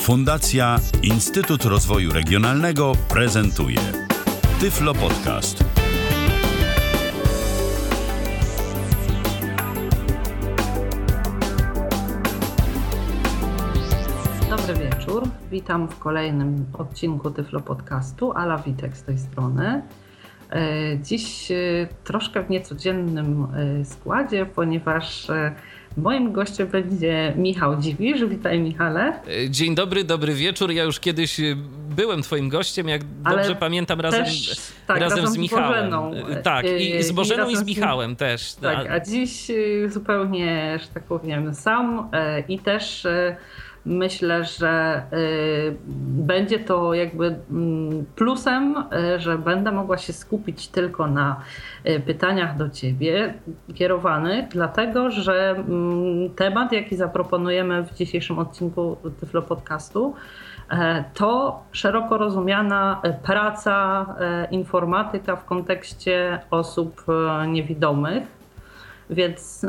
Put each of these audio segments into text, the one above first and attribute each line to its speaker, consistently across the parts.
Speaker 1: Fundacja Instytut Rozwoju Regionalnego prezentuje Tyflo Podcast.
Speaker 2: Dobry wieczór. Witam w kolejnym odcinku Tyflo Podcastu. Ala Witek z tej strony. E, Dziś e, troszkę w niecodziennym e, składzie, ponieważ moim gościem będzie Michał Dziwisz. Witaj Michale.
Speaker 3: E, Dzień dobry, dobry wieczór. Ja już kiedyś e, byłem twoim gościem, jak
Speaker 2: Ale
Speaker 3: dobrze pamiętam, razem,
Speaker 2: też, tak,
Speaker 3: razem,
Speaker 2: razem
Speaker 3: z
Speaker 2: z
Speaker 3: Michałem.
Speaker 2: Bożeną.
Speaker 3: E, Tak, i z Bożeną i,
Speaker 2: i
Speaker 3: z
Speaker 2: razem z-
Speaker 3: Michałem też.
Speaker 2: Tak,
Speaker 3: A-
Speaker 2: a dziś zupełnie, że tak powiem, sam i też myślę, że y, będzie to jakby mm, plusem, e, że będę mogła się skupić tylko na e, pytaniach do Ciebie kierowanych, dlatego że mm, temat, jaki zaproponujemy w dzisiejszym odcinku Tyflo Podcastu, e, to szeroko rozumiana praca e, informatyka w kontekście osób e, niewidomych. Więc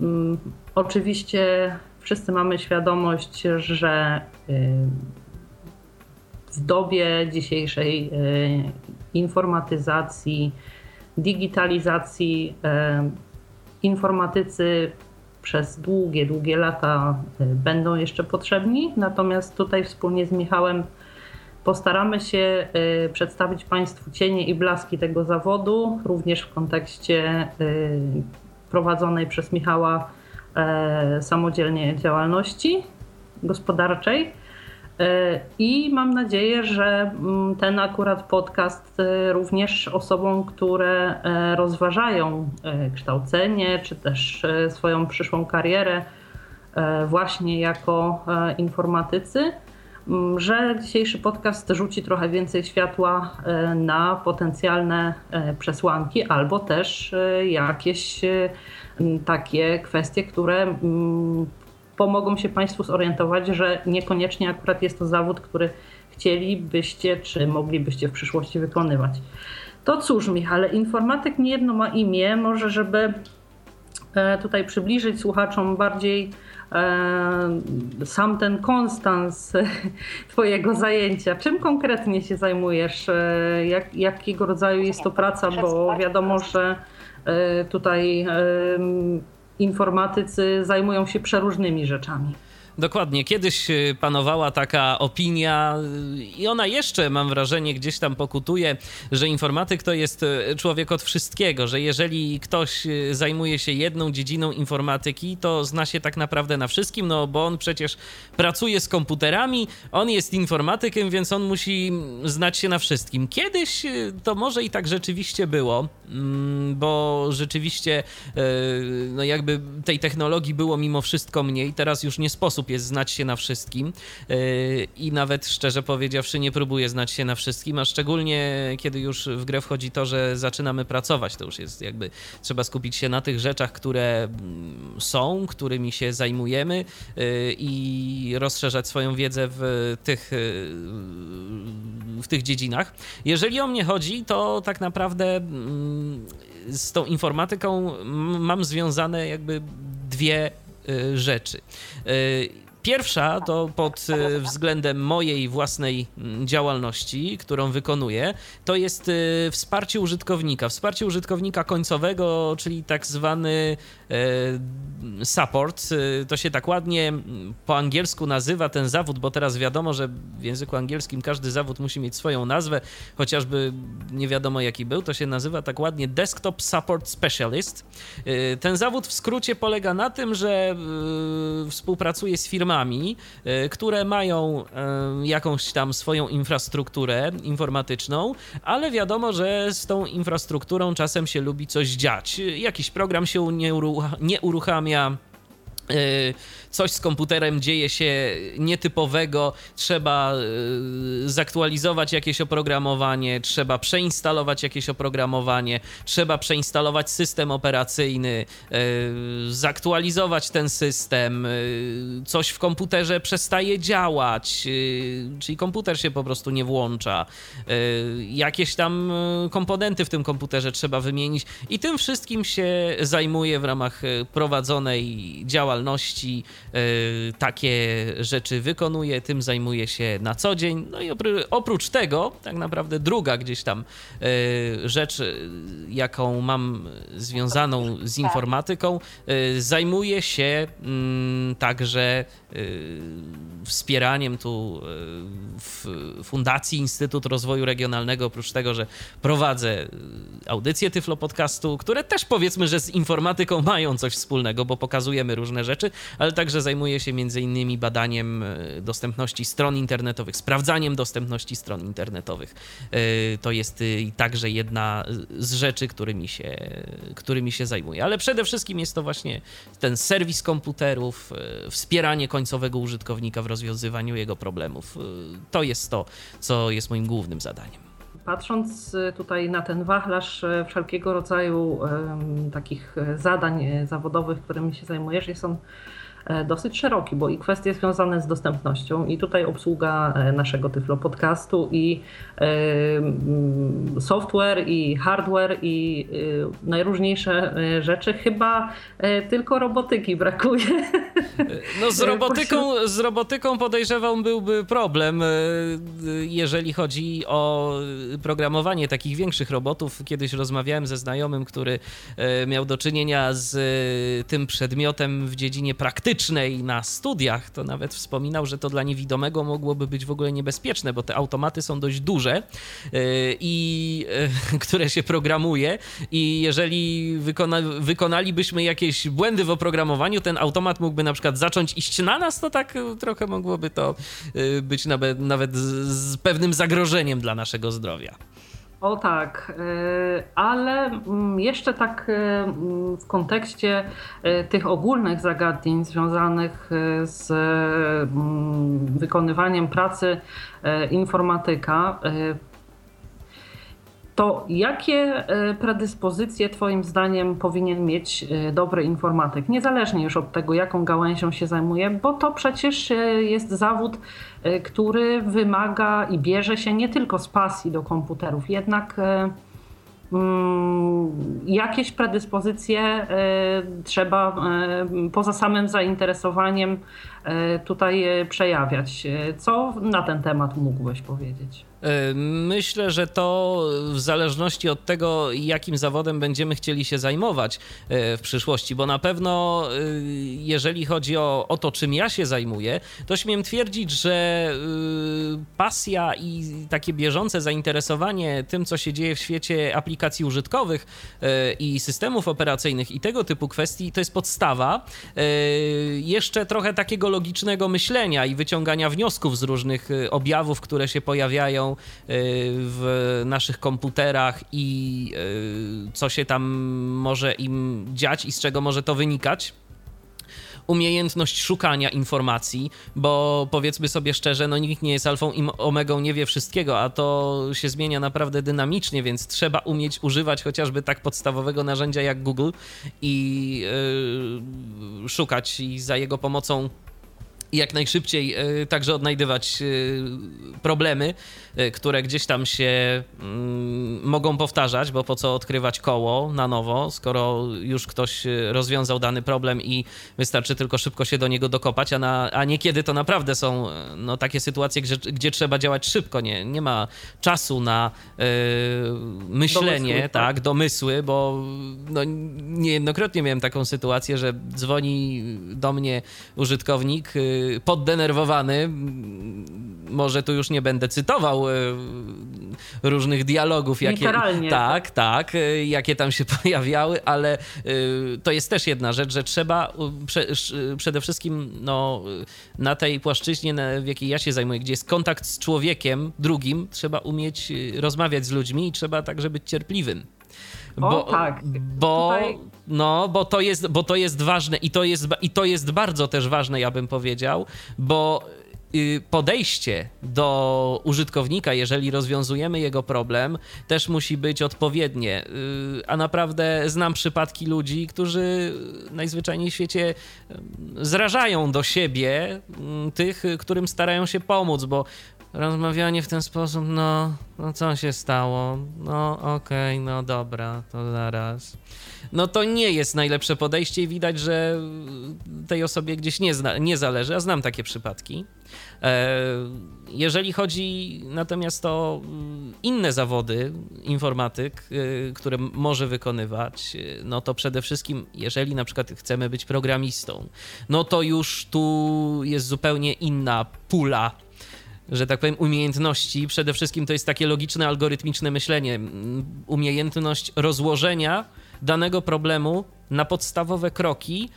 Speaker 2: mm, oczywiście wszyscy mamy świadomość, że e, w dobie dzisiejszej e, informatyzacji, digitalizacji, e, informatycy przez długie, długie lata będą jeszcze potrzebni. Natomiast tutaj wspólnie z Michałem postaramy się przedstawić Państwu cienie i blaski tego zawodu, również w kontekście prowadzonej przez Michała samodzielnie działalności gospodarczej. E, I mam nadzieję, że mm, ten akurat podcast e, również osobom, które e, rozważają e, kształcenie czy też e, swoją przyszłą karierę e, właśnie jako e, informatycy, m, że dzisiejszy podcast rzuci trochę więcej światła e, na potencjalne e, przesłanki albo też e, jakieś e, takie kwestie, które pomogą się Państwu zorientować, że niekoniecznie akurat jest to zawód, który chcielibyście czy moglibyście w przyszłości wykonywać. To cóż, Michale, informatyk nie jedno ma imię, może żeby e, tutaj przybliżyć słuchaczom bardziej e, sam ten konstans Twojego zajęcia. Czym konkretnie się zajmujesz? E, Jak, jakiego rodzaju jest to praca? Bo wiadomo, że tutaj e, informatycy zajmują się przeróżnymi rzeczami.
Speaker 3: Dokładnie. Kiedyś y, panowała taka opinia y, i ona jeszcze, mam wrażenie, gdzieś tam pokutuje, że informatyk to jest y, człowiek od wszystkiego, że jeżeli ktoś zajmuje się jedną dziedziną informatyki, to zna się tak naprawdę na wszystkim, no bo on przecież pracuje z komputerami, on jest informatykiem, więc on musi znać się na wszystkim. Kiedyś to może i tak rzeczywiście było, mm, bo rzeczywiście no jakby tej technologii było mimo wszystko mniej. Teraz już nie sposób jest znać się na wszystkim yy, i nawet szczerze powiedziawszy nie próbuję znać się na wszystkim, a szczególnie kiedy już w grę wchodzi to, że zaczynamy pracować, to już jest jakby trzeba skupić się na tych rzeczach, które mm, są, którymi się zajmujemy yy, i rozszerzać swoją wiedzę w tych, yy, w tych dziedzinach. Jeżeli o mnie chodzi, to tak naprawdę mm, z tą informatyką mam związane jakby dwie rzeczy. Pierwsza to pod y, względem mojej własnej mm, działalności, którą wykonuję, to jest y, wsparcie użytkownika. Wsparcie użytkownika końcowego, czyli tak zwany y, support. To się tak ładnie mm, po angielsku nazywa ten zawód, bo teraz wiadomo, że w języku angielskim każdy zawód musi mieć swoją nazwę, chociażby nie wiadomo jaki był. To się nazywa tak ładnie Desktop Support Specialist. Ten zawód w skrócie polega na tym, że współpracuje z firmami, y, które mają y, jakąś tam swoją infrastrukturę informatyczną, ale wiadomo, że z tą infrastrukturą czasem się lubi coś dziać. Jakiś program się nie, urucha- nie uruchamia. Y, Coś z komputerem dzieje się nietypowego, trzeba y, zaktualizować jakieś oprogramowanie, trzeba przeinstalować jakieś oprogramowanie, trzeba przeinstalować system operacyjny, y, zaktualizować ten system, coś w komputerze przestaje działać, czyli komputer się po prostu nie włącza, jakieś tam komponenty w tym komputerze trzeba wymienić i tym wszystkim się zajmuje w ramach prowadzonej działalności działalności takie rzeczy wykonuje, tym zajmuje się na co dzień. No i oprócz tego, tak naprawdę druga gdzieś tam rzecz, jaką mam związaną z informatyką, zajmuje się mm, także wspieraniem tu w Fundacji Instytut Rozwoju Regionalnego, oprócz tego, że prowadzę audycję Tyflo Podcastu, które też powiedzmy, że z informatyką mają coś wspólnego, bo pokazujemy różne rzeczy, ale także zajmuję się między innymi badaniem e, dostępności stron internetowych, sprawdzaniem dostępności stron internetowych. E, to jest e, także jedna z rzeczy, którymi się, którymi się zajmuję. Ale przede wszystkim jest to właśnie ten serwis komputerów, wspieranie końcowego użytkownika w rozwiązywaniu jego problemów. To jest to, co jest moim głównym zadaniem.
Speaker 2: Patrząc y, tutaj na ten wachlarz y, wszelkiego rodzaju takich y, zadań zawodowych, którymi się zajmujesz, jest on dosyć szeroki, bo i kwestie związane z dostępnością, i tutaj obsługa e, naszego Tyflo podcastu, i e, mm, software, i hardware, i najróżniejsze rzeczy. Chyba tylko robotyki brakuje.
Speaker 3: No z robotyką, z robotyką podejrzewam byłby problem, jeżeli chodzi o programowanie takich większych robotów. Kiedyś rozmawiałem ze znajomym, który miał do czynienia z tym przedmiotem w dziedzinie praktycznej, na studiach, to nawet wspominał, że to dla niewidomego mogłoby być w ogóle niebezpieczne, bo te automaty są dość duże yy, i yy, które się programuje i jeżeli wykona, wykonalibyśmy jakieś błędy w oprogramowaniu, ten automat mógłby na przykład zacząć iść na nas, to tak trochę mogłoby to być nawet, nawet z pewnym zagrożeniem dla naszego zdrowia.
Speaker 2: O tak, y, ale mm, jeszcze tak y, mm, w kontekście y, tych ogólnych zagadnień związanych z mm, wykonywaniem pracy informatyka, to jakie e, predyspozycje Twoim zdaniem powinien mieć e, dobry informatyk? Niezależnie już od tego, jaką gałęzią się zajmuje, bo to przecież e, jest zawód, który wymaga i bierze się nie tylko z pasji do komputerów, jednak mm, jakieś predyspozycje trzeba poza samym zainteresowaniem tutaj przejawiać. Co na ten temat mógłbyś powiedzieć?
Speaker 3: E, myślę, że to w zależności od tego, jakim zawodem będziemy chcieli się zajmować e, w przyszłości, bo na pewno e, jeżeli chodzi o, o to, czym ja się zajmuję, to śmiem twierdzić, że pasja i takie bieżące zainteresowanie tym, co się dzieje w świecie aplikacji użytkowych i systemów operacyjnych i tego typu kwestii, to jest podstawa jeszcze trochę takiego logicznego myślenia i wyciągania wniosków z różnych objawów, które się pojawiają w naszych komputerach i e, co się tam może im dziać i z czego może to wynikać. Umiejętność szukania informacji, bo powiedzmy sobie szczerze, no nikt nie jest alfą i omegą, nie wie wszystkiego, a to się zmienia naprawdę dynamicznie, więc trzeba umieć używać chociażby tak podstawowego narzędzia jak Google i yy, szukać i za jego pomocą jak najszybciej e, także odnajdywać e, problemy, e, które gdzieś tam się mm, mogą powtarzać, bo po co odkrywać koło na nowo, skoro już ktoś rozwiązał dany problem i wystarczy tylko szybko się do niego dokopać, a, na, a niekiedy to naprawdę są no, takie sytuacje, gdzie, gdzie trzeba działać szybko, nie, nie ma czasu na myślenie, domysły, tak, tak, domysły, bo no, niejednokrotnie miałem taką sytuację, że dzwoni do mnie użytkownik poddenerwowany. Może tu już nie będę cytował e, różnych dialogów, jakie, tak, tak, e, jakie tam się pojawiały, ale to jest też jedna rzecz, że trzeba przede wszystkim no, na tej płaszczyźnie, w jakiej ja się zajmuję, gdzie jest kontakt z człowiekiem drugim, trzeba umieć rozmawiać z ludźmi i trzeba także być cierpliwym.
Speaker 2: Bo, o, tak.
Speaker 3: Bo, Tutaj... no, bo, to jest, bo to jest ważne i to jest, i to jest bardzo też ważne, ja bym powiedział, bo y, podejście do użytkownika, jeżeli rozwiązujemy jego problem, też musi być odpowiednie. Y, a naprawdę znam przypadki ludzi, którzy najzwyczajniej w świecie zrażają do siebie tych, którym starają się pomóc, bo rozmawianie w ten sposób, no, no co się stało? No okej, okay, no dobra, to zaraz. No to nie jest najlepsze podejście i widać, że tej osobie gdzieś nie, zna, nie zależy, a znam takie przypadki. E, jeżeli chodzi natomiast o inne zawody informatyk, e, które może wykonywać, e, no to przede wszystkim, jeżeli na przykład chcemy być programistą, no to już tu jest zupełnie inna pula że tak powiem, umiejętności. Przede wszystkim to jest takie logiczne, algorytmiczne myślenie, umiejętność rozłożenia danego problemu na podstawowe kroki,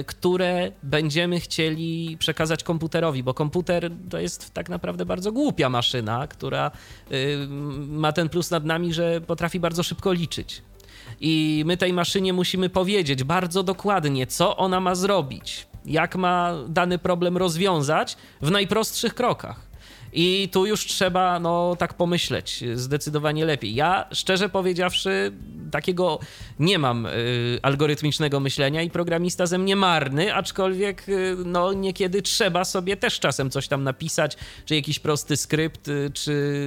Speaker 3: y, które będziemy chcieli przekazać komputerowi, bo komputer to jest tak naprawdę bardzo głupia maszyna, która y, ma ten plus nad nami, że potrafi bardzo szybko liczyć. I my tej maszynie musimy powiedzieć bardzo dokładnie, co ona ma zrobić, jak ma dany problem rozwiązać w najprostszych krokach. I tu już trzeba, no tak pomyśleć, zdecydowanie lepiej. Ja, szczerze powiedziawszy, takiego nie mam y, algorytmicznego myślenia i programista ze mnie marny, aczkolwiek, y, no niekiedy trzeba sobie też czasem coś tam napisać, czy jakiś prosty skrypt, y, czy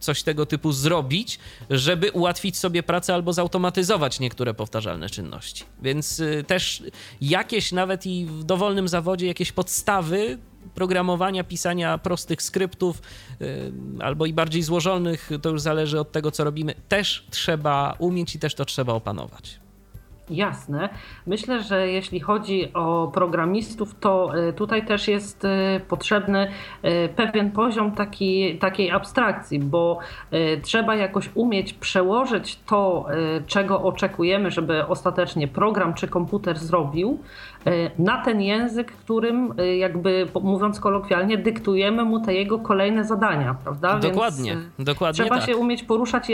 Speaker 3: coś tego typu zrobić, żeby ułatwić sobie pracę albo zautomatyzować niektóre powtarzalne czynności. Więc y, też jakieś nawet i w dowolnym zawodzie jakieś podstawy programowania, pisania prostych skryptów y, albo i bardziej złożonych, to już zależy od tego, co robimy, też trzeba umieć i też to trzeba opanować.
Speaker 2: Jasne. Myślę, że jeśli chodzi o programistów, to y, tutaj też jest y, potrzebny pewien poziom taki, takiej abstrakcji, bo trzeba jakoś umieć przełożyć to, czego oczekujemy, żeby ostatecznie program czy komputer zrobił, na ten język, którym e, jakby mówiąc kolokwialnie, dyktujemy mu te jego kolejne zadania, prawda?
Speaker 3: Dokładnie, Więc dokładnie.
Speaker 2: Trzeba
Speaker 3: tak.
Speaker 2: się umieć poruszać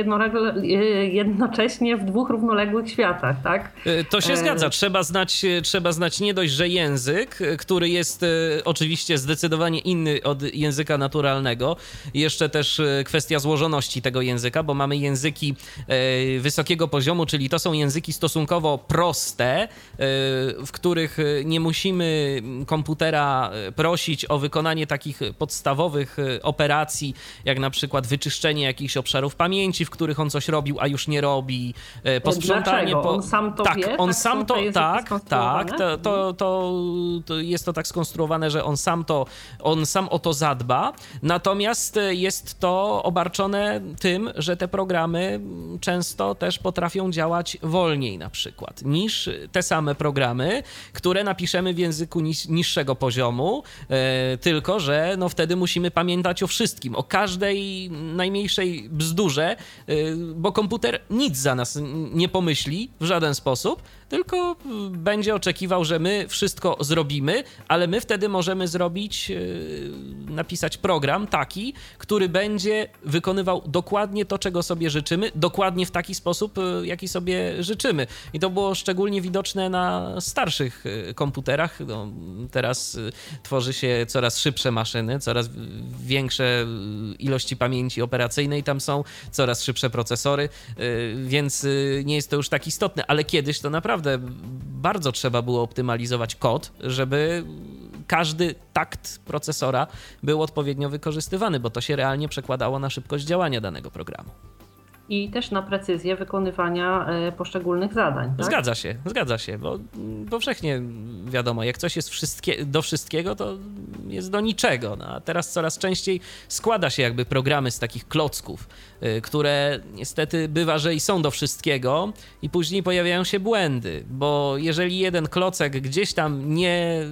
Speaker 2: jednocześnie w dwóch równoległych światach, tak?
Speaker 3: To się zgadza. Trzeba znać, trzeba znać nie dość, że język, który jest oczywiście zdecydowanie inny od języka naturalnego. Jeszcze też kwestia złożoności tego języka, bo mamy języki wysokiego poziomu, czyli to są języki stosunkowo proste, w których Y, nie musimy komputera y, prosić o wykonanie takich podstawowych y, operacji, jak na przykład wyczyszczenie jakichś obszarów pamięci, w których on coś robił, a już nie robi,
Speaker 2: posprzątanie po... On sam to
Speaker 3: tak,
Speaker 2: wie?
Speaker 3: On tak, sam to, tak, tak, to, to, to, to jest to tak skonstruowane, że on sam to, on sam o to zadba, natomiast jest to obarczone tym, że te programy często też potrafią działać wolniej na przykład niż te same programy, które napiszemy w języku nis niższego poziomu, e, tylko że no wtedy musimy pamiętać o wszystkim, o każdej najmniejszej bzdurze, e, bo komputer nic za nas nie pomyśli w żaden sposób, tylko będzie oczekiwał, że my wszystko zrobimy, ale my wtedy możemy zrobić, e, napisać program taki, który będzie wykonywał dokładnie to, czego sobie życzymy, dokładnie w taki sposób, e, jaki sobie życzymy. I to było szczególnie widoczne na starszych e, komputerach. No, teraz tworzy się coraz szybsze maszyny, coraz większe ilości pamięci operacyjnej tam są, coraz szybsze procesory, więc nie jest to już tak istotne, ale kiedyś to naprawdę naprawdę bardzo trzeba było optymalizować kod, żeby każdy takt procesora był odpowiednio wykorzystywany, bo to się realnie przekładało na szybkość działania danego programu
Speaker 2: i też na precyzję wykonywania e, poszczególnych zadań. Tak?
Speaker 3: Zgadza się, zgadza się, bo powszechnie wiadomo, jak coś jest wszystkie, do wszystkiego, to jest do niczego. No, a teraz coraz częściej składa się jakby programy z takich klocków, które niestety bywa, że i są do wszystkiego i później pojawiają się błędy, bo jeżeli jeden klocek gdzieś tam nie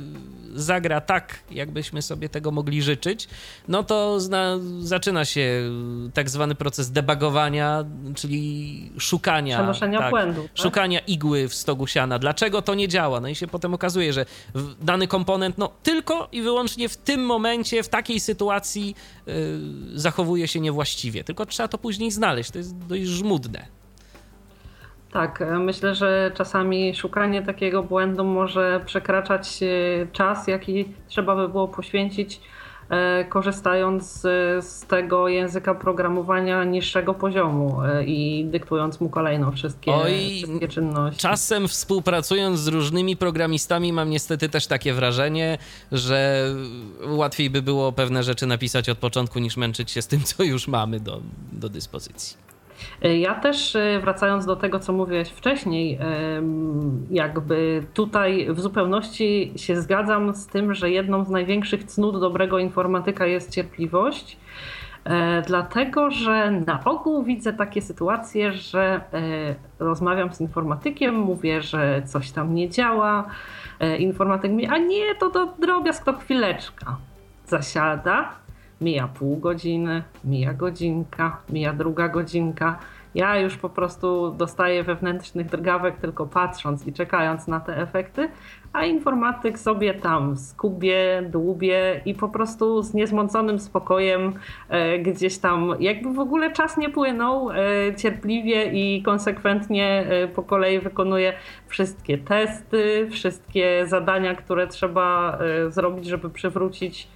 Speaker 3: zagra tak, jakbyśmy sobie tego mogli życzyć, no to zna, zaczyna się tak zwany proces debugowania, czyli szukania.
Speaker 2: Przenoszenia tak, błędu. Tak?
Speaker 3: Szukania igły w stogu siana. Dlaczego to nie działa? No i się potem okazuje, że dany komponent, no tylko i wyłącznie w tym momencie, w takiej sytuacji yy, zachowuje się niewłaściwie. Tylko trzeba to później znaleźć. To jest dość żmudne.
Speaker 2: Tak, e, myślę, że czasami szukanie takiego błędu może przekraczać e, czas, jaki trzeba by było poświęcić korzystając z tego języka programowania niższego poziomu e, i dyktując mu kolejno wszystkie, Oj, wszystkie czynności.
Speaker 3: Czasem współpracując z różnymi programistami mam niestety też takie wrażenie, że łatwiej by było pewne rzeczy napisać od początku niż męczyć się z tym, co już mamy do, do dyspozycji.
Speaker 2: E, ja też e, wracając do tego, co mówiłeś wcześniej, jakby tutaj w zupełności się zgadzam z tym, że jedną z największych cnót dobrego informatyka jest cierpliwość. E, dlatego, że na ogół widzę takie sytuacje, że rozmawiam z informatykiem, mówię, że coś tam nie działa. Informatyk mi, a nie, to, to drobiazg, to chwileczka. Zasiada, Mija pół godziny, mija godzinka, mija druga godzinka. Ja już po prostu dostaję wewnętrznych drgawek tylko patrząc i czekając na te efekty, a informatyk sobie tam skubie, dłubie i po prostu z niezmąconym spokojem e, gdzieś tam, jakby w ogóle czas nie płynął, e, cierpliwie i konsekwentnie e, po kolei wykonuje wszystkie testy, wszystkie zadania, które trzeba e, zrobić, żeby przywrócić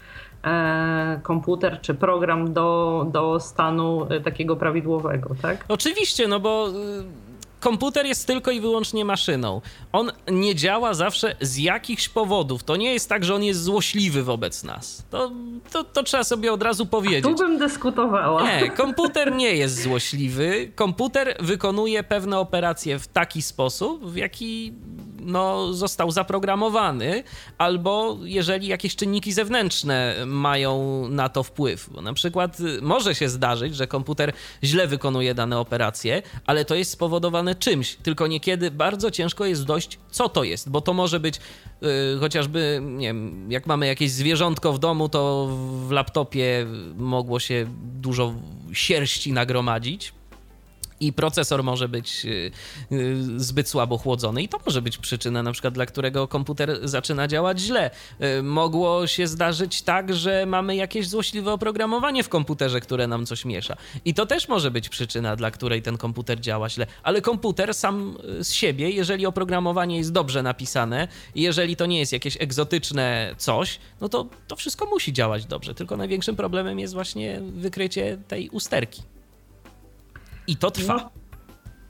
Speaker 2: komputer czy program do, do stanu e, takiego prawidłowego, tak?
Speaker 3: Oczywiście, no bo y, komputer jest tylko i wyłącznie maszyną. On nie działa zawsze z jakichś powodów. To nie jest tak, że on jest złośliwy wobec nas. To, to, to trzeba sobie od razu powiedzieć.
Speaker 2: Tu bym dyskutowała.
Speaker 3: Nie, komputer nie jest złośliwy. Komputer wykonuje pewne operacje w taki sposób, w jaki no, został zaprogramowany, albo jeżeli jakieś czynniki zewnętrzne mają na to wpływ. Bo na przykład może się zdarzyć, że komputer źle wykonuje dane operacje, ale to jest spowodowane czymś, tylko niekiedy bardzo ciężko jest dojść, co to jest, bo to może być yy, chociażby, nie wiem, jak mamy jakieś zwierzątko w domu, to w laptopie mogło się dużo sierści nagromadzić i procesor może być y, y, zbyt słabo chłodzony i to może być przyczyna na przykład, dla którego komputer zaczyna działać źle. Y, mogło się zdarzyć tak, że mamy jakieś złośliwe oprogramowanie w komputerze, które nam coś miesza. I to też może być przyczyna, dla której ten komputer działa źle. Ale komputer sam z siebie, jeżeli oprogramowanie jest dobrze napisane jeżeli to nie jest jakieś egzotyczne coś, no to to wszystko musi działać dobrze. Tylko największym problemem jest właśnie wykrycie tej usterki. I to trwa.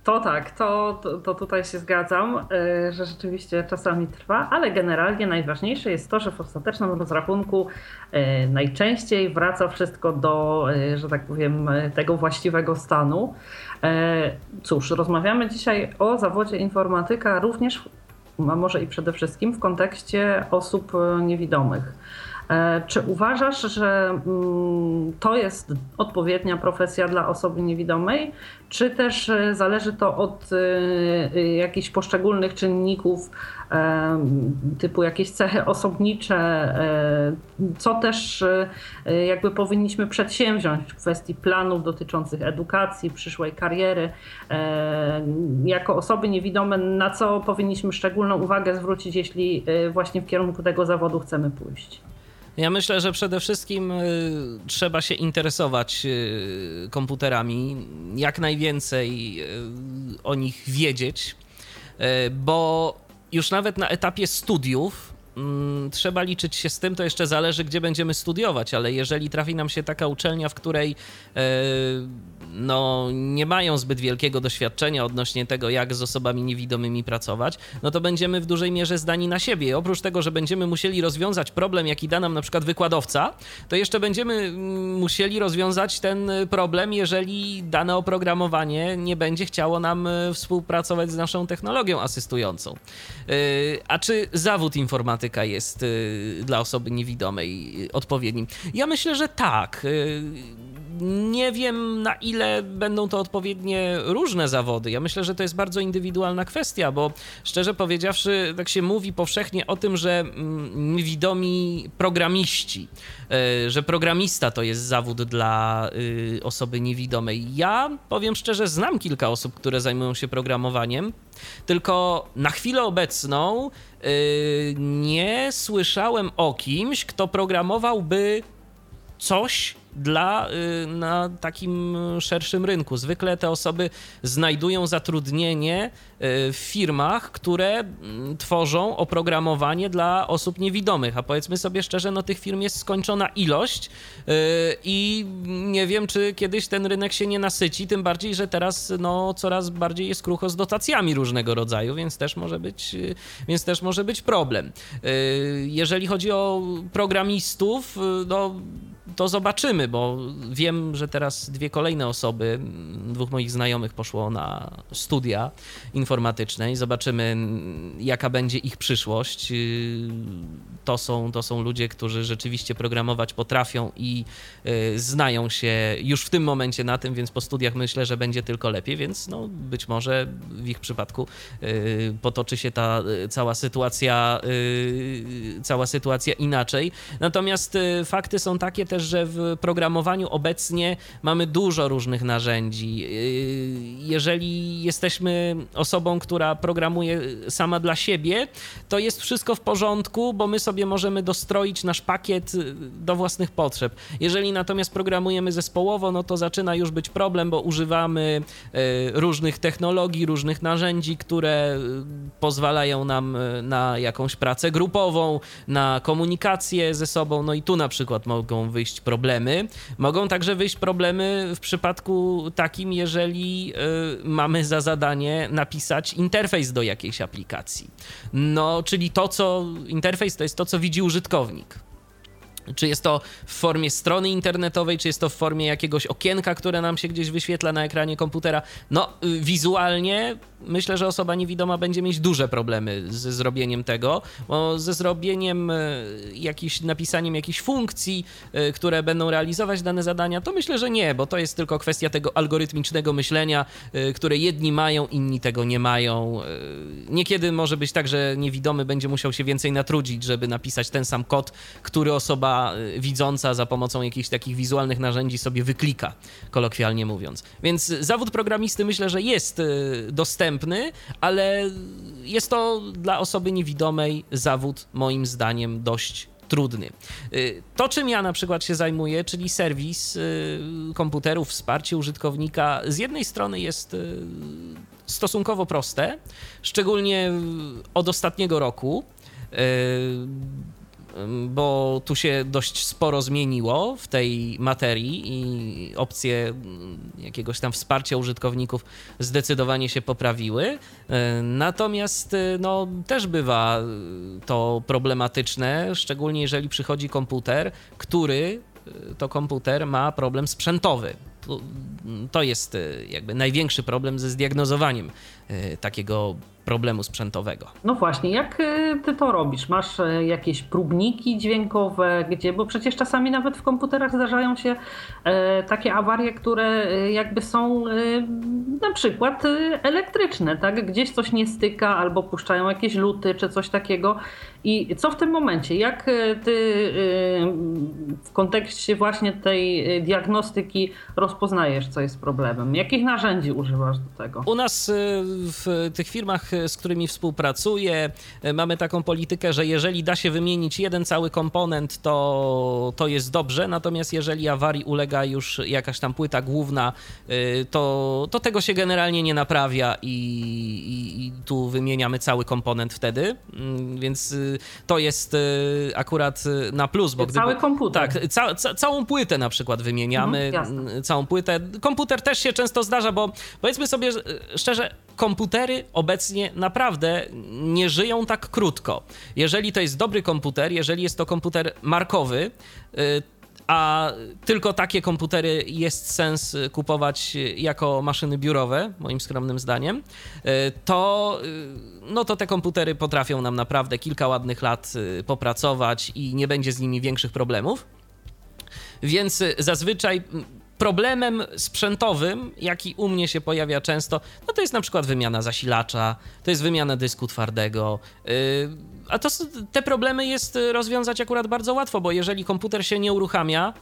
Speaker 2: To tak, to, to, to, tutaj się zgadzam, e, że rzeczywiście czasami trwa, ale generalnie najważniejsze jest to, że w ostatecznym rozrachunku e, najczęściej wraca wszystko do, e, że tak powiem, tego właściwego stanu. Cóż, rozmawiamy dzisiaj o zawodzie informatyka również, a może i przede wszystkim w kontekście osób niewidomych. E, czy uważasz, że mm, to jest odpowiednia profesja dla osoby niewidomej, czy też e, zależy to od e, jakichś poszczególnych czynników, typu jakieś cechy osobnicze, co też jakby powinniśmy przedsięwziąć w kwestii planów dotyczących edukacji, przyszłej kariery, jako osoby niewidome, na co powinniśmy szczególną uwagę zwrócić, jeśli właśnie w kierunku tego zawodu chcemy pójść?
Speaker 3: Ja myślę, że przede wszystkim y, trzeba się interesować y, komputerami, jak najwięcej y, o nich wiedzieć, bo już nawet na etapie studiów mm, trzeba liczyć się z tym, to jeszcze zależy, gdzie będziemy studiować, ale jeżeli trafi nam się taka uczelnia, w której no, nie mają zbyt wielkiego doświadczenia odnośnie tego, jak z osobami niewidomymi pracować, no to będziemy w dużej mierze zdani na siebie. Oprócz tego, że będziemy musieli rozwiązać problem, jaki da nam na przykład wykładowca, to jeszcze będziemy mm, musieli rozwiązać ten problem, jeżeli dane oprogramowanie nie będzie chciało nam e, współpracować z naszą technologią asystującą. E, a czy zawód jest e, dla osoby niewidomej odpowiednim? Ja myślę, że tak nie wiem, na ile będą to odpowiednie różne zawody. Ja myślę, że to jest bardzo indywidualna kwestia, bo szczerze powiedziawszy, tak się mówi powszechnie o tym, że mm, niewidomi programiści, e, że programista to jest zawód dla y, osoby niewidomej. Ja powiem szczerze, znam kilka osób, które zajmują się programowaniem, tylko na chwilę obecną y, nie słyszałem o kimś, kto programowałby coś, dla, y, na takim szerszym rynku. Zwykle te osoby znajdują zatrudnienie y, w firmach, które mm, tworzą oprogramowanie dla osób niewidomych, a powiedzmy sobie szczerze, no tych firm jest skończona ilość y, i nie wiem, czy kiedyś ten rynek się nie nasyci, tym bardziej, że teraz no, coraz bardziej jest krucho z dotacjami różnego rodzaju, więc też może być, więc też może być problem. Jeżeli chodzi o programistów, no to zobaczymy, bo wiem, że teraz dwie kolejne osoby, dwóch moich znajomych poszło na studia informatyczne i zobaczymy, jaka będzie ich przyszłość. To są, to są ludzie, którzy rzeczywiście programować potrafią i y, znają się już w tym momencie na tym, więc po studiach myślę, że będzie tylko lepiej, więc no, być może w ich przypadku y, potoczy się ta y, cała sytuacja, cała sytuacja inaczej. Natomiast fakty są takie też, że w programowaniu obecnie mamy dużo różnych narzędzi. Jeżeli jesteśmy osobą, która programuje sama dla siebie, to jest wszystko w porządku, bo my sobie możemy dostroić nasz pakiet do własnych potrzeb. Jeżeli natomiast programujemy zespołowo, no to zaczyna już być problem, bo używamy e, różnych technologii, różnych narzędzi, które e, pozwalają nam na jakąś pracę grupową, na komunikację ze sobą, no i tu na przykład mogą wyjść wyjść problemy. Mogą także wyjść problemy w przypadku takim, jeżeli y, mamy za zadanie napisać interfejs do jakiejś aplikacji. No, czyli to, co interfejs to jest to, co widzi użytkownik. Czy jest to w formie strony internetowej, czy jest to w formie jakiegoś okienka, które nam się gdzieś wyświetla na ekranie komputera. No, y, wizualnie myślę, że osoba niewidoma będzie mieć duże problemy ze zrobieniem tego, bo ze zrobieniem, y, jakiś, napisaniem jakichś funkcji, y, które będą realizować dane zadania, to myślę, że nie, bo to jest tylko kwestia tego algorytmicznego myślenia, które jedni mają, inni tego nie mają. Niekiedy może być tak, że niewidomy będzie musiał się więcej natrudzić, żeby napisać ten sam kod, który osoba Y, widząca za pomocą jakichś takich wizualnych narzędzi sobie wyklika, kolokwialnie mówiąc. Więc zawód programisty myślę, że jest y, dostępny, ale jest to dla osoby niewidomej zawód moim zdaniem dość trudny. Y, to, czym ja na przykład się zajmuję, czyli serwis komputerów, wsparcie użytkownika, z jednej strony jest stosunkowo proste, szczególnie od ostatniego roku bo tu się dość sporo zmieniło w tej materii i opcje jakiegoś tam wsparcia użytkowników zdecydowanie się poprawiły. Natomiast e, no, też bywa to problematyczne, szczególnie jeżeli przychodzi komputer, który e, to komputer ma problem sprzętowy. To jest jakby największy problem ze zdiagnozowaniem takiego problemu sprzętowego.
Speaker 2: No właśnie, jak y, ty to robisz? Masz y, jakieś próbniki dźwiękowe, gdzie, bo przecież czasami nawet w komputerach zdarzają się e, takie awarie, które jakby są na przykład elektryczne, tak? Gdzieś coś nie styka albo puszczają jakieś luty czy coś takiego. I co w tym momencie? Jak ty w kontekście właśnie tej diagnostyki rozpoznajesz, co jest problemem? Jakich narzędzi używasz do tego?
Speaker 3: U nas w tych firmach z którymi współpracuję, e, mamy taką politykę, że jeżeli da się wymienić jeden cały komponent, to, to jest dobrze, natomiast jeżeli awarii ulega już jakaś tam płyta główna, e, to, to tego się generalnie nie naprawia i, i, i tu wymieniamy cały komponent wtedy, mm, więc to jest akurat na plus. Bo
Speaker 2: gdyby, cały komputer.
Speaker 3: Tak, ca, ca, całą płytę na przykład wymieniamy, mhm, całą płytę. Komputer też się często zdarza, bo powiedzmy sobie szczerze, komputery obecnie naprawdę nie żyją tak krótko. Jeżeli to jest dobry komputer, jeżeli jest to komputer markowy, y, a tylko takie komputery jest sens kupować jako maszyny biurowe, moim skromnym zdaniem, y, to, y, no to te komputery potrafią nam naprawdę kilka ładnych lat popracować i nie będzie z nimi większych problemów. Więc zazwyczaj problemem sprzętowym, jaki u mnie się pojawia często, no to jest na przykład wymiana zasilacza, to jest wymiana dysku twardego. Yy, a to, te problemy jest rozwiązać akurat bardzo łatwo, bo jeżeli komputer się nie uruchamia,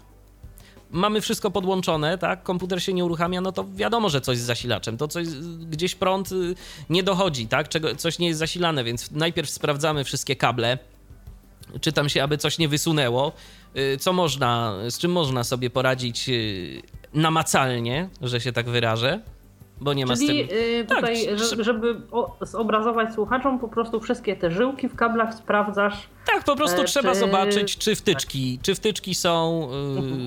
Speaker 3: mamy wszystko podłączone, tak? Komputer się nie uruchamia, no to wiadomo, że coś z zasilaczem. To coś, gdzieś prąd y, nie dochodzi, tak? Czego, coś nie jest zasilane, więc najpierw sprawdzamy wszystkie kable czytam się, aby coś nie wysunęło. Co można, z czym można sobie poradzić namacalnie, że się tak wyrażę? bo nie ma
Speaker 2: Czyli
Speaker 3: z tym...
Speaker 2: Yy, tutaj, tak, żeby zobrazować słuchaczom, po prostu wszystkie te żyłki w kablach sprawdzasz.
Speaker 3: Tak, po prostu e, trzeba czy... zobaczyć, czy wtyczki, tak. czy wtyczki są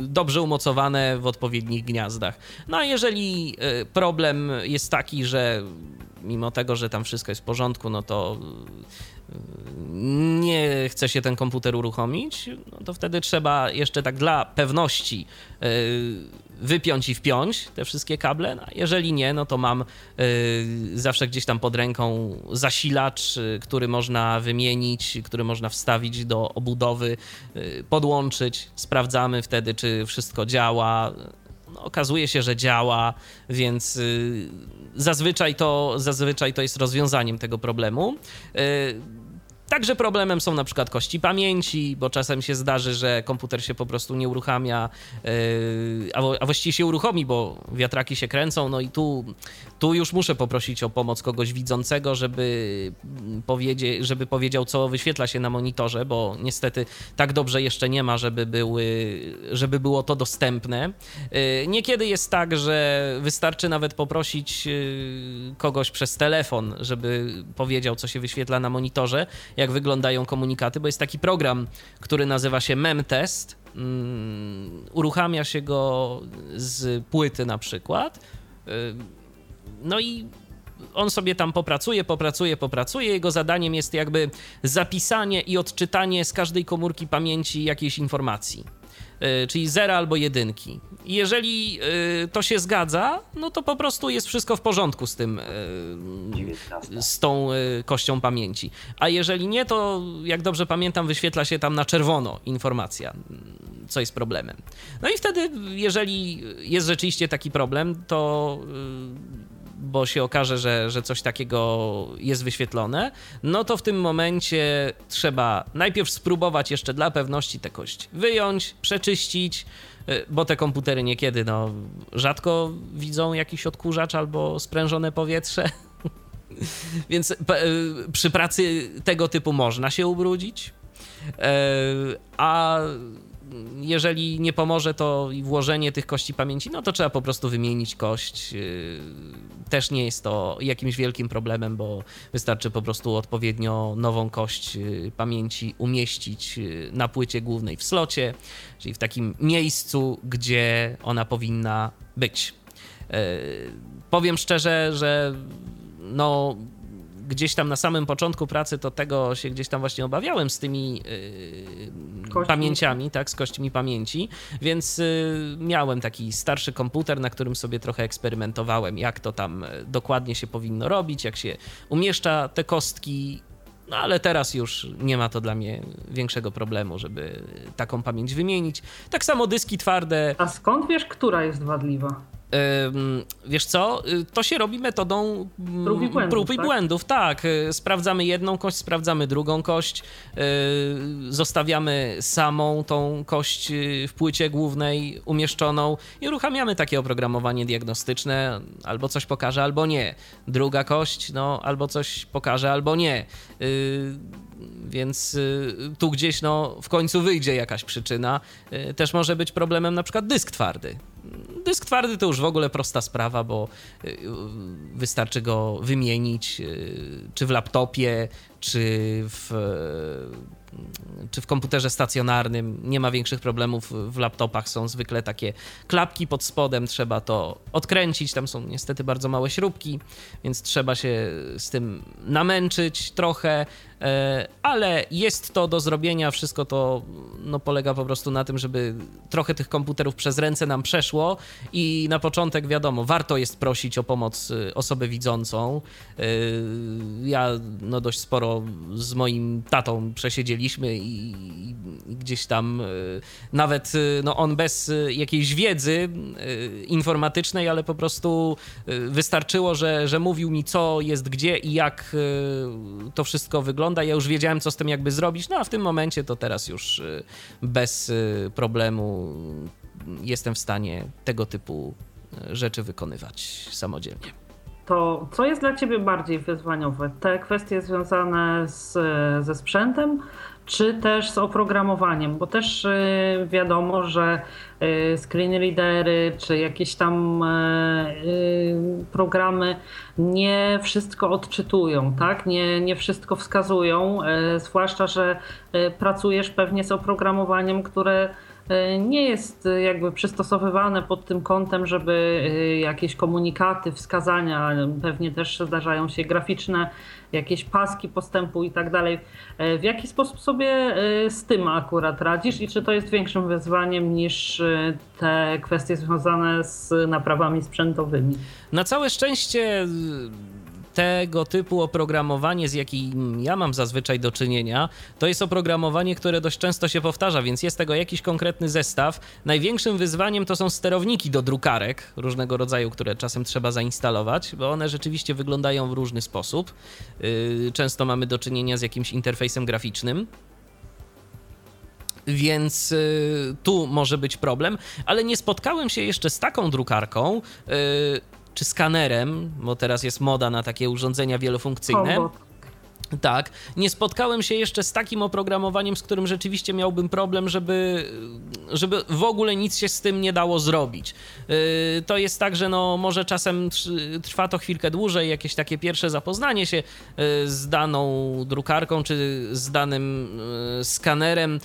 Speaker 3: y, dobrze umocowane w odpowiednich gniazdach. No a jeżeli y, problem jest taki, że mimo tego, że tam wszystko jest w porządku, no to nie chce się ten komputer uruchomić, no to wtedy trzeba jeszcze tak dla pewności e, wypiąć i wpiąć te wszystkie kable. No, jeżeli nie, no to mam e, zawsze gdzieś tam pod ręką zasilacz, e, który można wymienić, który można wstawić do obudowy, podłączyć. Sprawdzamy wtedy, czy wszystko działa. Okazuje się, że działa, więc zazwyczaj to, zazwyczaj to jest rozwiązaniem tego problemu. Także problemem są na przykład kości pamięci, bo czasem się zdarzy, że komputer się po prostu nie uruchamia, yy, a właściwie się uruchomi, bo wiatraki się kręcą. No i tu, tu już muszę poprosić o pomoc kogoś widzącego, żeby, powiedzie, żeby powiedział, co wyświetla się na monitorze, bo niestety tak dobrze jeszcze nie ma, żeby, były, żeby było to dostępne. Yy, niekiedy jest tak, że wystarczy nawet poprosić yy, kogoś przez telefon, żeby powiedział, co się wyświetla na monitorze jak wyglądają komunikaty, bo jest taki program, który nazywa się MemTest. Um, uruchamia się go z płyty na przykład. No i on sobie tam popracuje, popracuje, popracuje. Jego zadaniem jest jakby zapisanie i odczytanie z każdej komórki pamięci jakiejś informacji. E, czyli zera albo jedynki. I jeżeli e, to się zgadza, no to po prostu jest wszystko w porządku z tym, e, z tą kością pamięci. A jeżeli nie, to jak dobrze pamiętam, wyświetla się tam na czerwono informacja, co jest problemem. No i wtedy, jeżeli jest rzeczywiście taki problem, to bo się okaże, że, że coś takiego jest wyświetlone, no to w tym momencie trzeba najpierw spróbować jeszcze dla pewności tę kość wyjąć, przeczyścić, y, bo te komputery niekiedy no, rzadko widzą jakiś odkurzacz albo sprężone powietrze. Więc y, przy pracy tego typu można się ubrudzić. Y, a jeżeli nie pomoże to włożenie tych kości pamięci, no to trzeba po prostu wymienić kość. Yy, też nie jest to jakimś wielkim problemem, bo wystarczy po prostu odpowiednio nową kość yy, pamięci umieścić yy, na płycie głównej w slocie, czyli w takim miejscu, gdzie ona powinna być. Powiem szczerze, że no gdzieś tam na samym początku pracy to tego się gdzieś tam właśnie obawiałem z tymi yy, pamięciami, tak, z kośćmi pamięci, więc yy, miałem taki starszy komputer, na którym sobie trochę eksperymentowałem, jak to tam y, dokładnie się powinno robić, jak się umieszcza te kostki no ale teraz już nie ma to dla mnie większego problemu, żeby taką pamięć wymienić. Tak samo dyski twarde.
Speaker 2: A skąd wiesz, która jest wadliwa?
Speaker 3: Wiesz co, y, to się robi metodą mm, prób i błędów, prób i tak? błędów tak. Y, sprawdzamy jedną kość, sprawdzamy drugą kość, y, zostawiamy samą tą kość w płycie głównej umieszczoną i uruchamiamy takie oprogramowanie diagnostyczne, albo coś pokaże, albo nie. Druga kość, no, albo coś pokaże, albo nie. Więc tu gdzieś no, w końcu wyjdzie jakaś przyczyna. Też może być problemem na przykład dysk twardy Dysk twardy to już w ogóle prosta sprawa, bo y, wystarczy go wymienić y, czy w laptopie, czy w czy w komputerze stacjonarnym nie ma większych problemów. W laptopach są zwykle takie klapki pod spodem, trzeba to odkręcić. Tam są niestety bardzo małe śrubki, więc trzeba się z tym namęczyć trochę, ale jest to do zrobienia. Wszystko to no, polega po prostu na tym, żeby trochę tych komputerów przez ręce nam przeszło i na początek wiadomo, warto jest prosić o pomoc y, osobę widzącą. E, ja no, dość sporo z moim tatą przesiedzieliśmy i, i gdzieś tam e, nawet e, no, on bez e, jakiejś wiedzy informatycznej, ale po prostu wystarczyło, że, że mówił mi co jest gdzie i jak to wszystko wygląda. Ja już wiedziałem, co z tym jakby zrobić, no a w tym momencie to teraz już bez problemu jestem w stanie tego typu rzeczy wykonywać samodzielnie.
Speaker 2: To co jest dla Ciebie bardziej wyzwaniowe? Te kwestie związane z, ze sprzętem, czy też z oprogramowaniem, bo też wiadomo, że screen readery czy jakieś tam programy nie wszystko odczytują, tak? Nie, nie wszystko wskazują, zwłaszcza, że pracujesz pewnie z oprogramowaniem, które E, nie jest e, jakby przystosowywane pod tym kątem, żeby e, jakieś komunikaty, wskazania, pewnie też zdarzają się graficzne, jakieś paski postępu i tak dalej. W jaki sposób sobie z tym akurat radzisz i czy to jest większym wyzwaniem niż te kwestie związane z naprawami sprzętowymi?
Speaker 3: Na całe szczęście tego typu oprogramowanie, z jakim ja mam zazwyczaj do czynienia, to jest oprogramowanie, które dość często się powtarza, więc jest tego jakiś konkretny zestaw. Największym wyzwaniem to są sterowniki do drukarek różnego rodzaju, które czasem trzeba zainstalować, bo one rzeczywiście wyglądają w różny sposób. Yy, często mamy do czynienia z jakimś interfejsem graficznym więc y, tu może być problem, ale nie spotkałem się jeszcze z taką drukarką, y, czy skanerem, bo teraz jest moda na takie urządzenia wielofunkcyjne. Tak, nie spotkałem się jeszcze z takim oprogramowaniem, z którym rzeczywiście miałbym problem, żeby, żeby w ogóle nic się z tym nie dało zrobić. Yy, to jest tak, że no może czasem trwa to chwilkę dłużej, jakieś takie pierwsze zapoznanie się yy, z daną drukarką czy z danym yy, skanerem,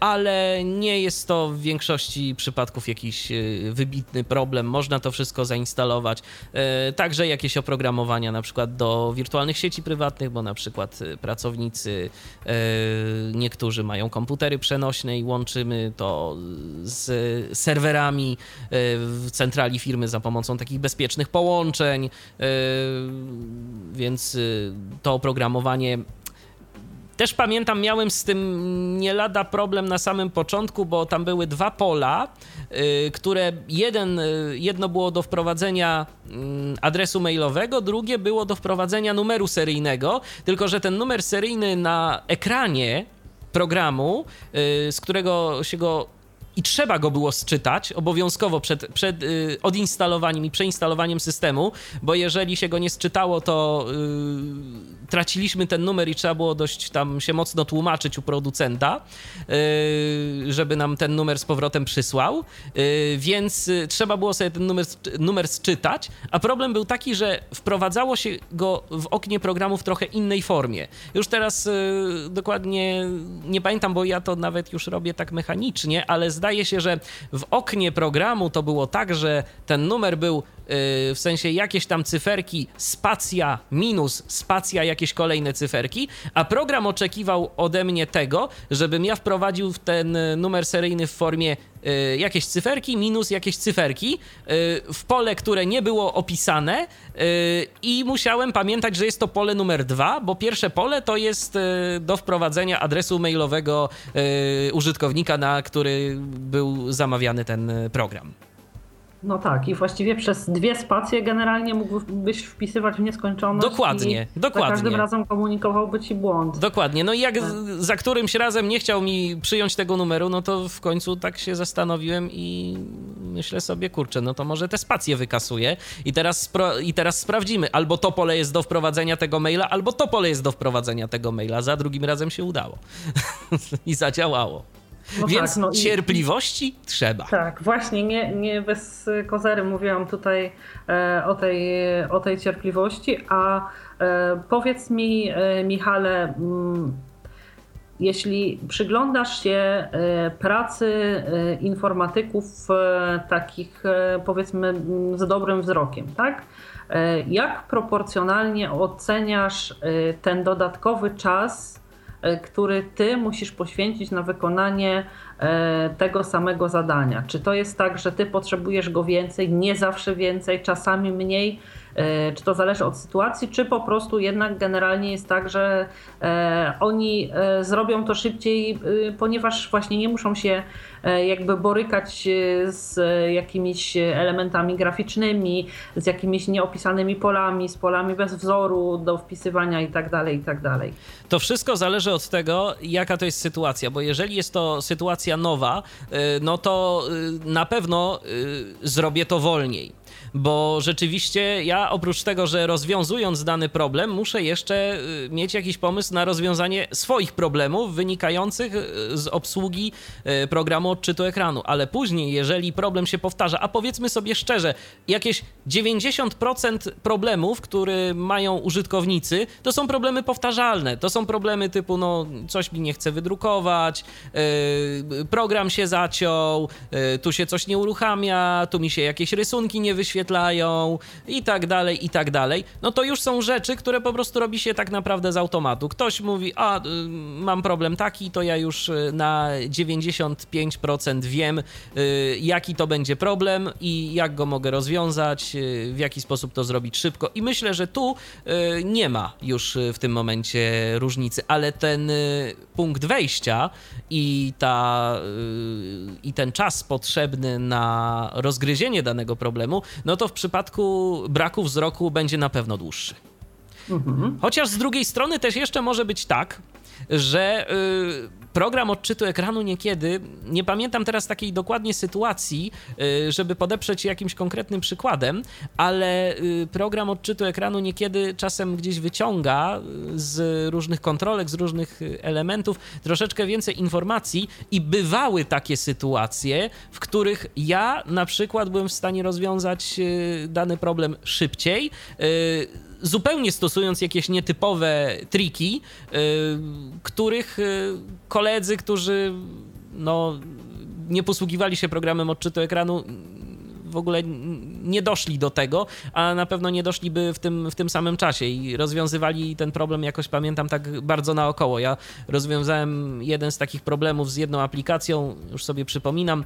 Speaker 3: ale nie jest to w większości przypadków jakiś wybitny problem. Można to wszystko zainstalować. Także jakieś oprogramowania na przykład do wirtualnych sieci prywatnych, bo na przykład przykład y, pracownicy, y, niektórzy mają komputery przenośne i łączymy to z serwerami y, w centrali firmy za pomocą takich bezpiecznych połączeń, więc to oprogramowanie też pamiętam, miałem z tym nie lada problem na samym początku, bo tam były dwa pola, y, które jeden, y, jedno było do wprowadzenia mm, adresu mailowego, drugie było do wprowadzenia numeru seryjnego, tylko że ten numer seryjny na ekranie programu, y, z którego się go i trzeba go było sczytać obowiązkowo przed, przed y, odinstalowaniem i przeinstalowaniem systemu, bo jeżeli się go nie sczytało, to y, traciliśmy ten numer i trzeba było dość tam się mocno tłumaczyć u producenta, y, żeby nam ten numer z powrotem przysłał, więc trzeba było sobie ten numer, numer sczytać, a problem był taki, że wprowadzało się go w oknie programu w trochę innej formie. Już teraz dokładnie nie pamiętam, bo ja to nawet już robię tak mechanicznie, ale zdaje zdaje się, że w oknie programu to było tak, że ten numer był w sensie jakieś tam cyferki, spacja minus spacja jakieś kolejne cyferki, a program oczekiwał ode mnie tego, żebym ja wprowadził w ten numer seryjny w formie y, jakieś cyferki minus jakieś cyferki y, w pole, które nie było opisane y, i musiałem pamiętać, że jest to pole numer dwa, bo pierwsze pole to jest do wprowadzenia adresu mailowego użytkownika, na który był zamawiany ten program.
Speaker 2: No tak, i właściwie przez dwie spacje generalnie mógłbyś wpisywać w nieskończoność.
Speaker 3: Dokładnie,
Speaker 2: i
Speaker 3: dokładnie.
Speaker 2: Za każdym razem komunikowałby ci błąd.
Speaker 3: Dokładnie. No i jak tak. za którymś razem nie chciał mi przyjąć tego numeru, no to w końcu tak się zastanowiłem i myślę sobie, kurczę, no to może te spacje wykasuję i teraz, i teraz sprawdzimy. Albo to pole jest do wprowadzenia tego maila, albo to pole jest do wprowadzenia tego maila. Za drugim razem się udało i zadziałało. No Więc tak, no cierpliwości i, trzeba.
Speaker 2: Tak, właśnie, nie, nie bez kozery mówiłam tutaj e, o, tej, o tej cierpliwości, a e, powiedz mi, e, Michale, mm, jeśli przyglądasz się e, pracy e, informatyków e, takich powiedzmy z dobrym wzrokiem, tak? Jak proporcjonalnie oceniasz ten dodatkowy czas, który ty musisz poświęcić na wykonanie e, tego samego zadania. Czy to jest tak, że ty potrzebujesz go więcej, nie zawsze więcej, czasami mniej? E, czy to zależy od sytuacji, czy po prostu jednak generalnie jest tak, że oni zrobią to szybciej, ponieważ właśnie nie muszą się jakby borykać z jakimiś elementami graficznymi, z jakimiś nieopisanymi polami, z polami bez wzoru do wpisywania itd., tak itd. Tak
Speaker 3: to wszystko zależy od tego, jaka to jest sytuacja, bo jeżeli jest to sytuacja nowa, no to na pewno zrobię to wolniej bo rzeczywiście ja oprócz tego, że rozwiązując dany problem, muszę jeszcze mieć jakiś pomysł na rozwiązanie swoich problemów wynikających z obsługi programu odczytu ekranu, ale później, jeżeli problem się powtarza, a powiedzmy sobie szczerze, jakieś 90% problemów, które mają użytkownicy, to są problemy powtarzalne. To są problemy typu, no, coś mi nie chce wydrukować, program się zaciął, tu się coś nie uruchamia, tu mi się jakieś rysunki nie wyświetlają i tak dalej, i tak dalej. No to już są rzeczy, które po prostu robi się tak naprawdę z automatu. Ktoś mówi, a yy, mam problem taki, to ja już y, na 95% wiem, y, jaki to będzie problem i jak go mogę rozwiązać, y, w jaki sposób to zrobić szybko. I myślę, że tu nie ma już w tym momencie różnicy, ale ten punkt wejścia i, ta, i ten czas potrzebny na rozgryzienie danego problemu, no to w przypadku braku wzroku będzie na pewno dłuższy. Mhm. Chociaż z drugiej strony też jeszcze może być tak, że program odczytu ekranu niekiedy, nie pamiętam teraz takiej dokładnie sytuacji, y, żeby podeprzeć jakimś konkretnym przykładem, ale y, program odczytu ekranu niekiedy czasem gdzieś wyciąga y, z różnych kontrolek, z różnych elementów troszeczkę więcej informacji i bywały takie sytuacje, w których ja na przykład byłem w stanie rozwiązać dany problem szybciej zupełnie stosując jakieś nietypowe triki, y, których y, koledzy, którzy no, nie posługiwali się programem odczytu ekranu, w ogóle nie doszli do tego, a na pewno nie doszliby w tym, w tym samym czasie i rozwiązywali ten problem jakoś, pamiętam, tak bardzo naokoło. Ja rozwiązałem jeden z takich problemów z jedną aplikacją, już sobie przypominam,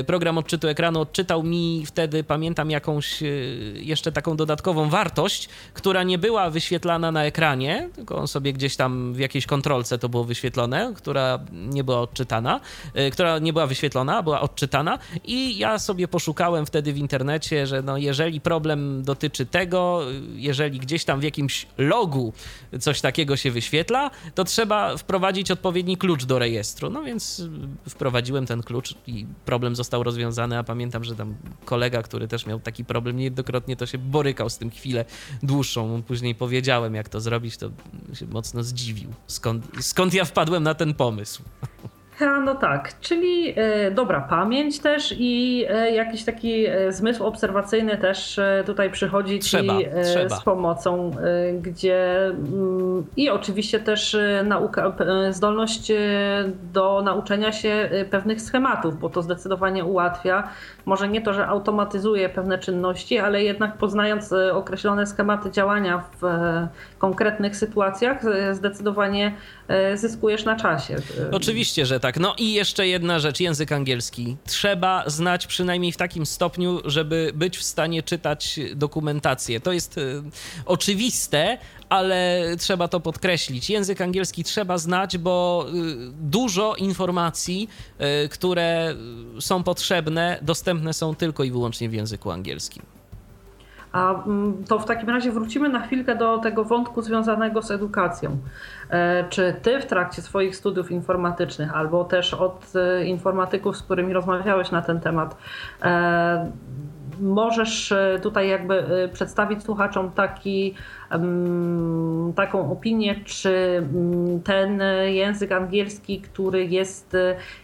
Speaker 3: y, program odczytu ekranu odczytał mi wtedy, pamiętam, jakąś y, jeszcze taką dodatkową wartość, która nie była wyświetlana na ekranie, tylko on sobie gdzieś tam w jakiejś kontrolce to było wyświetlone, która nie była odczytana, y, która nie była wyświetlona, była odczytana i ja sobie poszukałem wtedy wtedy w internecie, że no jeżeli problem dotyczy tego, jeżeli gdzieś tam w jakimś logu coś takiego się wyświetla, to trzeba wprowadzić odpowiedni klucz do rejestru. No więc wprowadziłem ten klucz i problem został rozwiązany, a pamiętam, że tam kolega, który też miał taki problem niejednokrotnie, to się borykał z tym chwilę dłuższą. Później powiedziałem, jak to zrobić, to się mocno zdziwił. Skąd, skąd ja wpadłem na ten pomysł?
Speaker 2: A, no tak, czyli e, dobra pamięć też i e, jakiś taki e, zmysł obserwacyjny też tutaj przychodzi
Speaker 3: trzeba,
Speaker 2: ci
Speaker 3: trzeba.
Speaker 2: z pomocą, gdzie mm, i oczywiście też nauka, zdolność do nauczenia się pewnych schematów, bo to zdecydowanie ułatwia. Może nie to, że automatyzuje pewne czynności, ale jednak poznając określone schematy działania w konkretnych sytuacjach, zdecydowanie zyskujesz na czasie.
Speaker 3: Oczywiście, że tak tak. No i jeszcze jedna rzecz, język angielski. Trzeba znać przynajmniej w takim stopniu, żeby być w stanie czytać dokumentację. To jest y, oczywiste, ale trzeba to podkreślić. Język angielski trzeba znać, bo y, dużo informacji, y, które są potrzebne, dostępne są tylko i wyłącznie w języku angielskim.
Speaker 2: A mm, to w takim razie wrócimy na chwilkę do tego wątku związanego z edukacją. E, czy ty w trakcie swoich studiów informatycznych, albo też od e, informatyków, z którymi rozmawiałeś na ten temat, e, możesz tutaj jakby przedstawić słuchaczom taki, taką opinię, czy mm, ten język angielski, który jest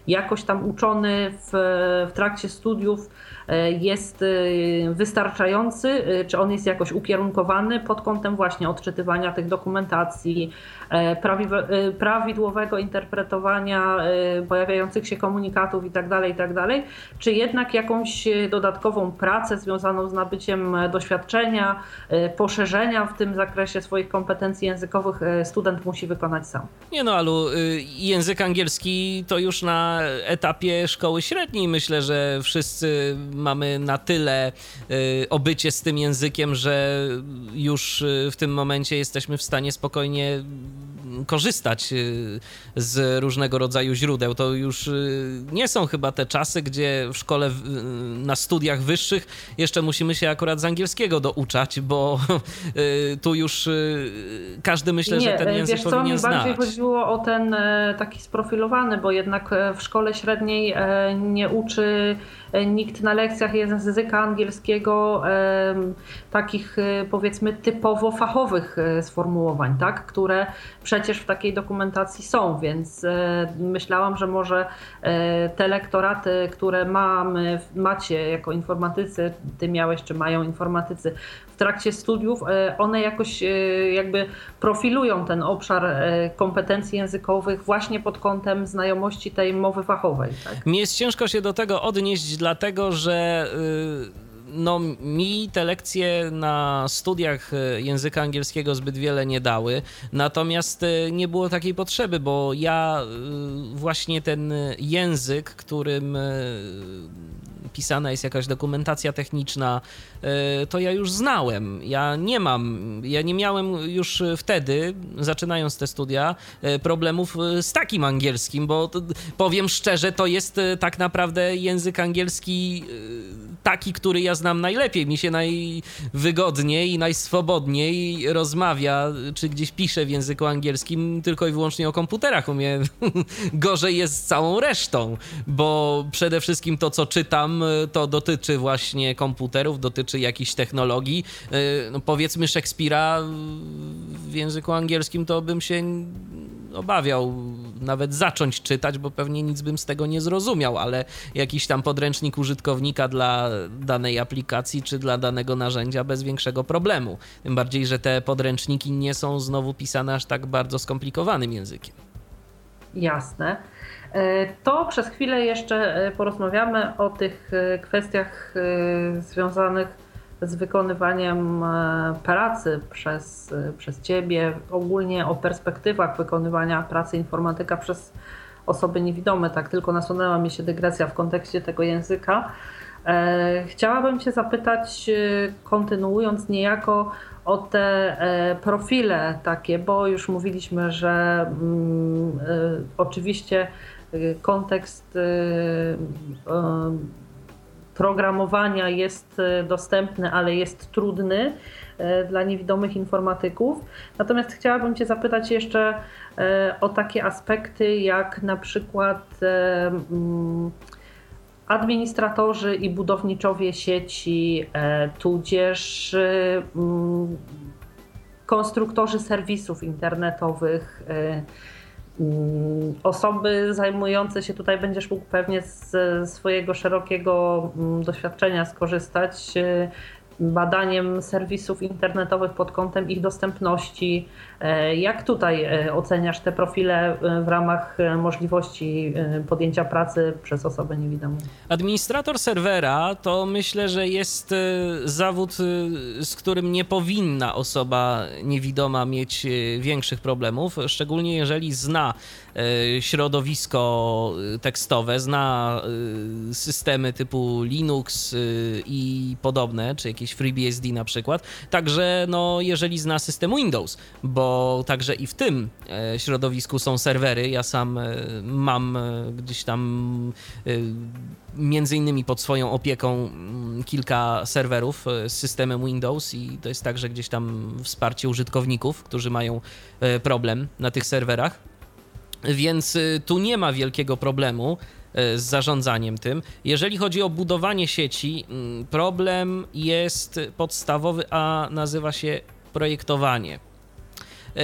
Speaker 2: jakoś tam uczony w, w trakcie studiów, jest e, wystarczający, e, czy on jest jakoś ukierunkowany pod kątem właśnie odczytywania tych dokumentacji, prawidłowego interpretowania pojawiających się komunikatów itd., tak itd., tak czy jednak jakąś dodatkową pracę związaną z nabyciem doświadczenia, poszerzenia w tym zakresie swoich kompetencji językowych student musi wykonać sam.
Speaker 3: Nie no, Alu, y, język angielski to już na etapie szkoły średniej myślę, że wszyscy mamy na tyle y, obycie z tym językiem, że już y, w tym momencie jesteśmy w stanie spokojnie korzystać z różnego rodzaju źródeł. To już nie są chyba te czasy, gdzie w szkole, na studiach wyższych jeszcze musimy się akurat z angielskiego douczać, bo tu już każdy myślę,
Speaker 2: nie,
Speaker 3: że ten język
Speaker 2: wiesz
Speaker 3: powinien
Speaker 2: co, mi
Speaker 3: znać.
Speaker 2: bardziej chodziło o ten taki sprofilowany, bo jednak w szkole średniej nie uczy nikt na lekcjach języka angielskiego takich e, powiedzmy typowo fachowych e, sformułowań, tak? które przecież w takiej dokumentacji są, więc e, myślałam, że może te lektoraty, które mamy, macie jako informatycy, ty miałeś czy mają informatycy w trakcie studiów, one jakoś jakby profilują ten obszar kompetencji językowych właśnie pod kątem znajomości tej mowy fachowej. Tak?
Speaker 3: Mi jest ciężko się do tego odnieść, dlatego że y, no, mi te lekcje na studiach y, języka angielskiego zbyt wiele nie dały, natomiast y, nie było takiej potrzeby, bo ja właśnie ten język, którym pisana jest jakaś dokumentacja techniczna, to ja już znałem. Ja nie mam, ja nie miałem już wtedy, zaczynając te studia, problemów z takim angielskim, bo powiem szczerze, to jest tak naprawdę język angielski taki, który ja znam najlepiej. Mi się najwygodniej i najswobodniej rozmawia, czy gdzieś pisze w języku angielskim tylko i wyłącznie o komputerach. U mnie gorzej jest z całą resztą, bo przede wszystkim to, co czytam, to dotyczy właśnie komputerów, dotyczy jakichś technologii. E, no powiedzmy Szekspira w języku angielskim to bym się obawiał nawet zacząć czytać, bo pewnie nic bym z tego nie zrozumiał, ale jakiś tam podręcznik użytkownika dla danej aplikacji czy dla danego narzędzia bez większego problemu. Tym bardziej, że te podręczniki nie są znowu pisane aż tak bardzo skomplikowanym językiem.
Speaker 2: Jasne. E, to przez chwilę jeszcze e, porozmawiamy o tych e, kwestiach związanych z wykonywaniem pracy przez, przez Ciebie, ogólnie o perspektywach wykonywania pracy informatyka przez osoby niewidome. Tak tylko nasunęła mi się dygresja w kontekście tego języka. Chciałabym Cię zapytać, kontynuując niejako o te profile takie, bo już mówiliśmy, że mm, oczywiście kontekst programowania jest dostępny, ale jest trudny dla niewidomych informatyków. Natomiast chciałabym Cię zapytać jeszcze o takie aspekty, jak na przykład mm, administratorzy i budowniczowie sieci, tudzież mm, konstruktorzy serwisów internetowych osoby zajmujące się tutaj będziesz mógł pewnie z swojego szerokiego mm, doświadczenia skorzystać badaniem serwisów internetowych pod kątem ich dostępności. E, jak tutaj e, oceniasz te profile e, w ramach możliwości podjęcia pracy przez osobę niewidomą?
Speaker 3: Administrator serwera to myślę, że jest zawód, z którym nie powinna osoba niewidoma mieć większych problemów, szczególnie jeżeli zna środowisko tekstowe, zna systemy typu Linux i podobne, czy jakieś FreeBSD na przykład. Także no, jeżeli zna system Windows, bo także i w tym e, środowisku są serwery. Ja sam e, mam e, gdzieś tam między innymi pod swoją opieką mm, kilka serwerów z systemem Windows i to jest także gdzieś tam wsparcie użytkowników, którzy mają problem na tych serwerach. Więc tu nie ma wielkiego problemu. Z zarządzaniem tym. Jeżeli chodzi o budowanie sieci, mm, problem jest podstawowy, a nazywa się projektowanie. E,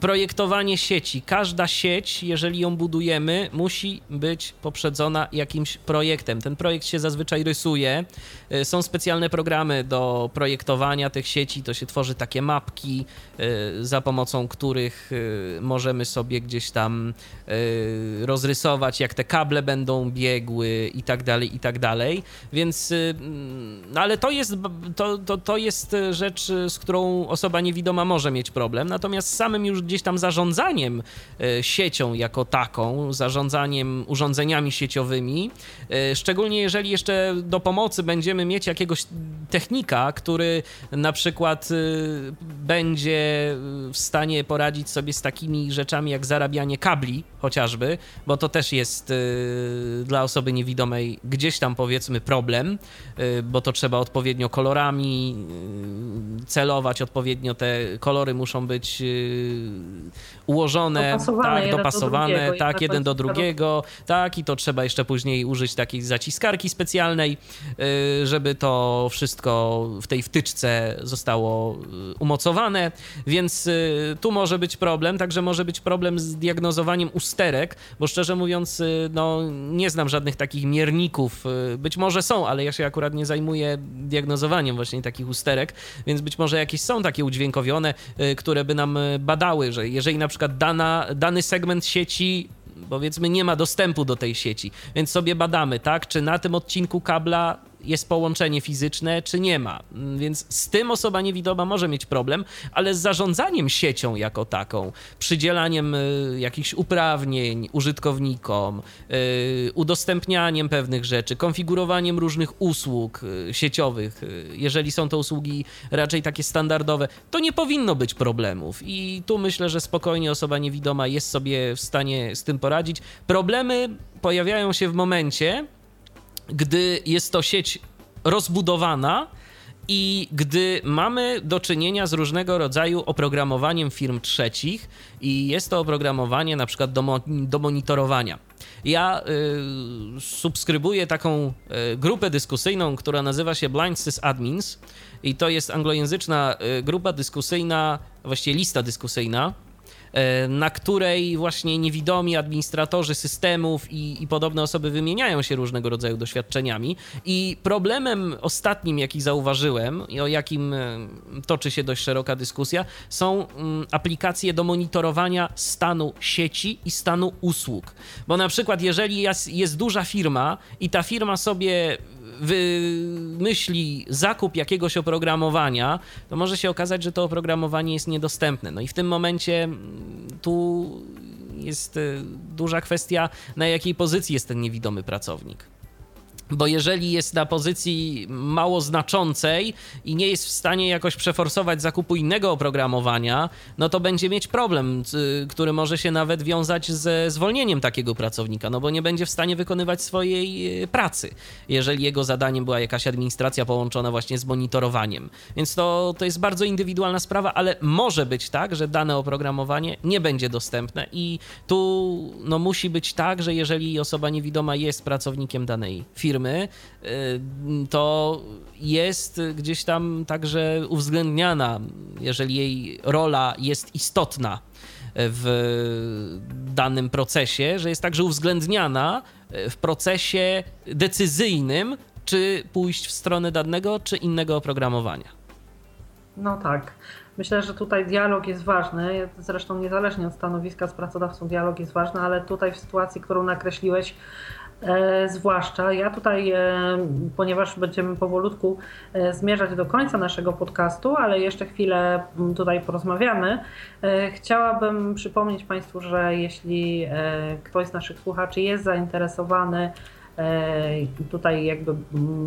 Speaker 3: projektowanie sieci. Każda sieć, jeżeli ją budujemy, musi być poprzedzona jakimś projektem. Ten projekt się zazwyczaj rysuje. E, są specjalne programy do projektowania tych sieci, to się tworzy takie mapki, e, za pomocą których możemy sobie gdzieś tam rozrysować, jak te kable będą biegły i tak dalej, i tak dalej. Więc, no ale to jest, to, to, to jest rzecz, z którą osoba niewidoma może mieć problem. Natomiast natomiast samym już gdzieś tam zarządzaniem siecią jako taką, zarządzaniem urządzeniami sieciowymi, szczególnie jeżeli jeszcze do pomocy będziemy mieć jakiegoś technika, który na przykład będzie w stanie poradzić sobie z takimi rzeczami jak zarabianie kabli chociażby, bo to też jest dla osoby niewidomej gdzieś tam powiedzmy problem, bo to trzeba odpowiednio kolorami celować, odpowiednio te kolory muszą być ułożone, dopasowane, tak, dopasowane, do drugiego, tak, jeden do drugiego, tak, i to trzeba jeszcze później użyć takiej zaciskarki specjalnej, żeby to wszystko w tej wtyczce zostało umocowane, więc tu może być problem, także może być problem z diagnozowaniem usterek, bo szczerze mówiąc, no nie znam żadnych takich mierników, być może są, ale ja się akurat nie zajmuję diagnozowaniem właśnie takich usterek, więc być może jakieś są takie udźwiękowione, które by nam badały, że jeżeli na przykład dana, dany segment sieci powiedzmy nie ma dostępu do tej sieci, więc sobie badamy, tak, czy na tym odcinku kabla jest połączenie fizyczne, czy nie ma. Więc z tym osoba niewidoma może mieć problem, ale z zarządzaniem siecią jako taką, przydzielaniem y, jakichś uprawnień użytkownikom, y, udostępnianiem pewnych rzeczy, konfigurowaniem różnych usług y, sieciowych, jeżeli są to usługi raczej takie standardowe, to nie powinno być problemów. I tu myślę, że spokojnie osoba niewidoma jest sobie w stanie z tym poradzić. Problemy pojawiają się w momencie, gdy jest to sieć rozbudowana i gdy mamy do czynienia z różnego rodzaju oprogramowaniem firm trzecich i jest to oprogramowanie na przykład do, mo do monitorowania. Ja y, subskrybuję taką y, grupę dyskusyjną, która nazywa się Blind Sys Admins i to jest anglojęzyczna y, grupa dyskusyjna, właściwie lista dyskusyjna, na której właśnie niewidomi administratorzy systemów i, i podobne osoby wymieniają się różnego rodzaju doświadczeniami. I problemem ostatnim, jaki zauważyłem i o jakim e, toczy się dość szeroka dyskusja, są mm, aplikacje do monitorowania stanu sieci i stanu usług. Bo na przykład, jeżeli jest, jest duża firma i ta firma sobie wymyśli zakup jakiegoś oprogramowania, to może się okazać, że to oprogramowanie jest niedostępne. No i w tym momencie mm, tu jest y, duża kwestia, na jakiej pozycji jest ten niewidomy pracownik bo jeżeli jest na pozycji mało znaczącej i nie jest w stanie jakoś przeforsować zakupu innego oprogramowania, no to będzie mieć problem, który może się nawet wiązać ze zwolnieniem takiego pracownika, no bo nie będzie w stanie wykonywać swojej e, pracy, jeżeli jego zadaniem była jakaś administracja połączona właśnie z monitorowaniem. Więc to, to jest bardzo indywidualna sprawa, ale może być tak, że dane oprogramowanie nie będzie dostępne i tu no, musi być tak, że jeżeli osoba niewidoma jest pracownikiem danej firmy, firmy, y, to jest gdzieś tam także uwzględniana, jeżeli jej rola jest istotna w danym procesie, że jest także uwzględniana w procesie decyzyjnym, czy pójść w stronę danego, czy innego oprogramowania.
Speaker 2: No tak. Myślę, że tutaj dialog jest ważny. Zresztą niezależnie od stanowiska z pracodawcą, dialog jest ważny, ale tutaj w sytuacji, którą nakreśliłeś, zwłaszcza ja tutaj, e, ponieważ będziemy powolutku e, zmierzać do końca naszego podcastu, ale jeszcze chwilę tutaj porozmawiamy, chciałabym przypomnieć Państwu, że jeśli ktoś z naszych słuchaczy jest zainteresowany E, tutaj jakby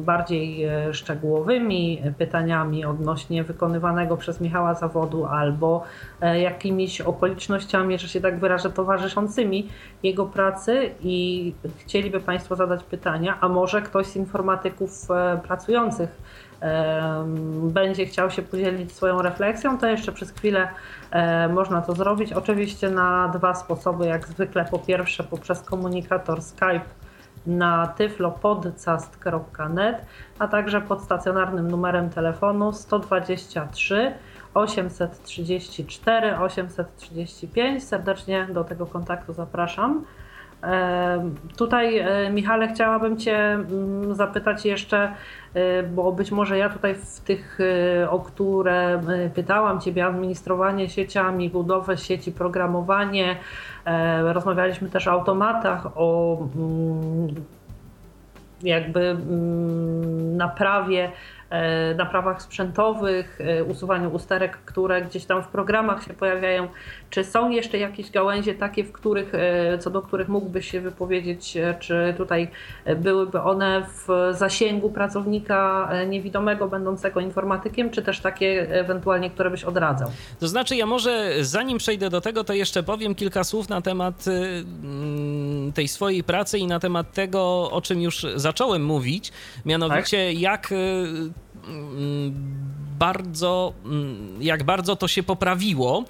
Speaker 2: bardziej e, szczegółowymi pytaniami odnośnie wykonywanego przez Michała zawodu albo e, jakimiś okolicznościami, że się tak wyrażę, towarzyszącymi jego pracy i chcieliby Państwo zadać pytania, a może ktoś z informatyków pracujących będzie chciał się podzielić swoją refleksją, to jeszcze przez chwilę można to zrobić. Oczywiście na dwa sposoby, jak zwykle. Po pierwsze poprzez komunikator Skype na tyflopodcast.net, a także pod stacjonarnym numerem telefonu 123 834 835. Serdecznie do tego kontaktu zapraszam. Tutaj, e, Michale, chciałabym Cię mm, zapytać jeszcze, e, bo być może ja tutaj w tych, e, o które pytałam Ciebie, administrowanie sieciami, budowę sieci, programowanie, rozmawialiśmy też o automatach, o mm, jakby mm, naprawie naprawach sprzętowych, e, usuwaniu usterek, które gdzieś tam w programach się pojawiają. Czy są jeszcze jakieś gałęzie takie, w których, co do których mógłbyś się wypowiedzieć, czy tutaj byłyby one w zasięgu pracownika niewidomego, będącego informatykiem, czy też takie ewentualnie, które byś odradzał?
Speaker 3: To znaczy, ja może zanim przejdę do tego, to jeszcze powiem kilka słów na temat mm, tej swojej pracy i na temat tego, o czym już zacząłem mówić, mianowicie tak? jak y, bardzo, mm, jak bardzo to się poprawiło,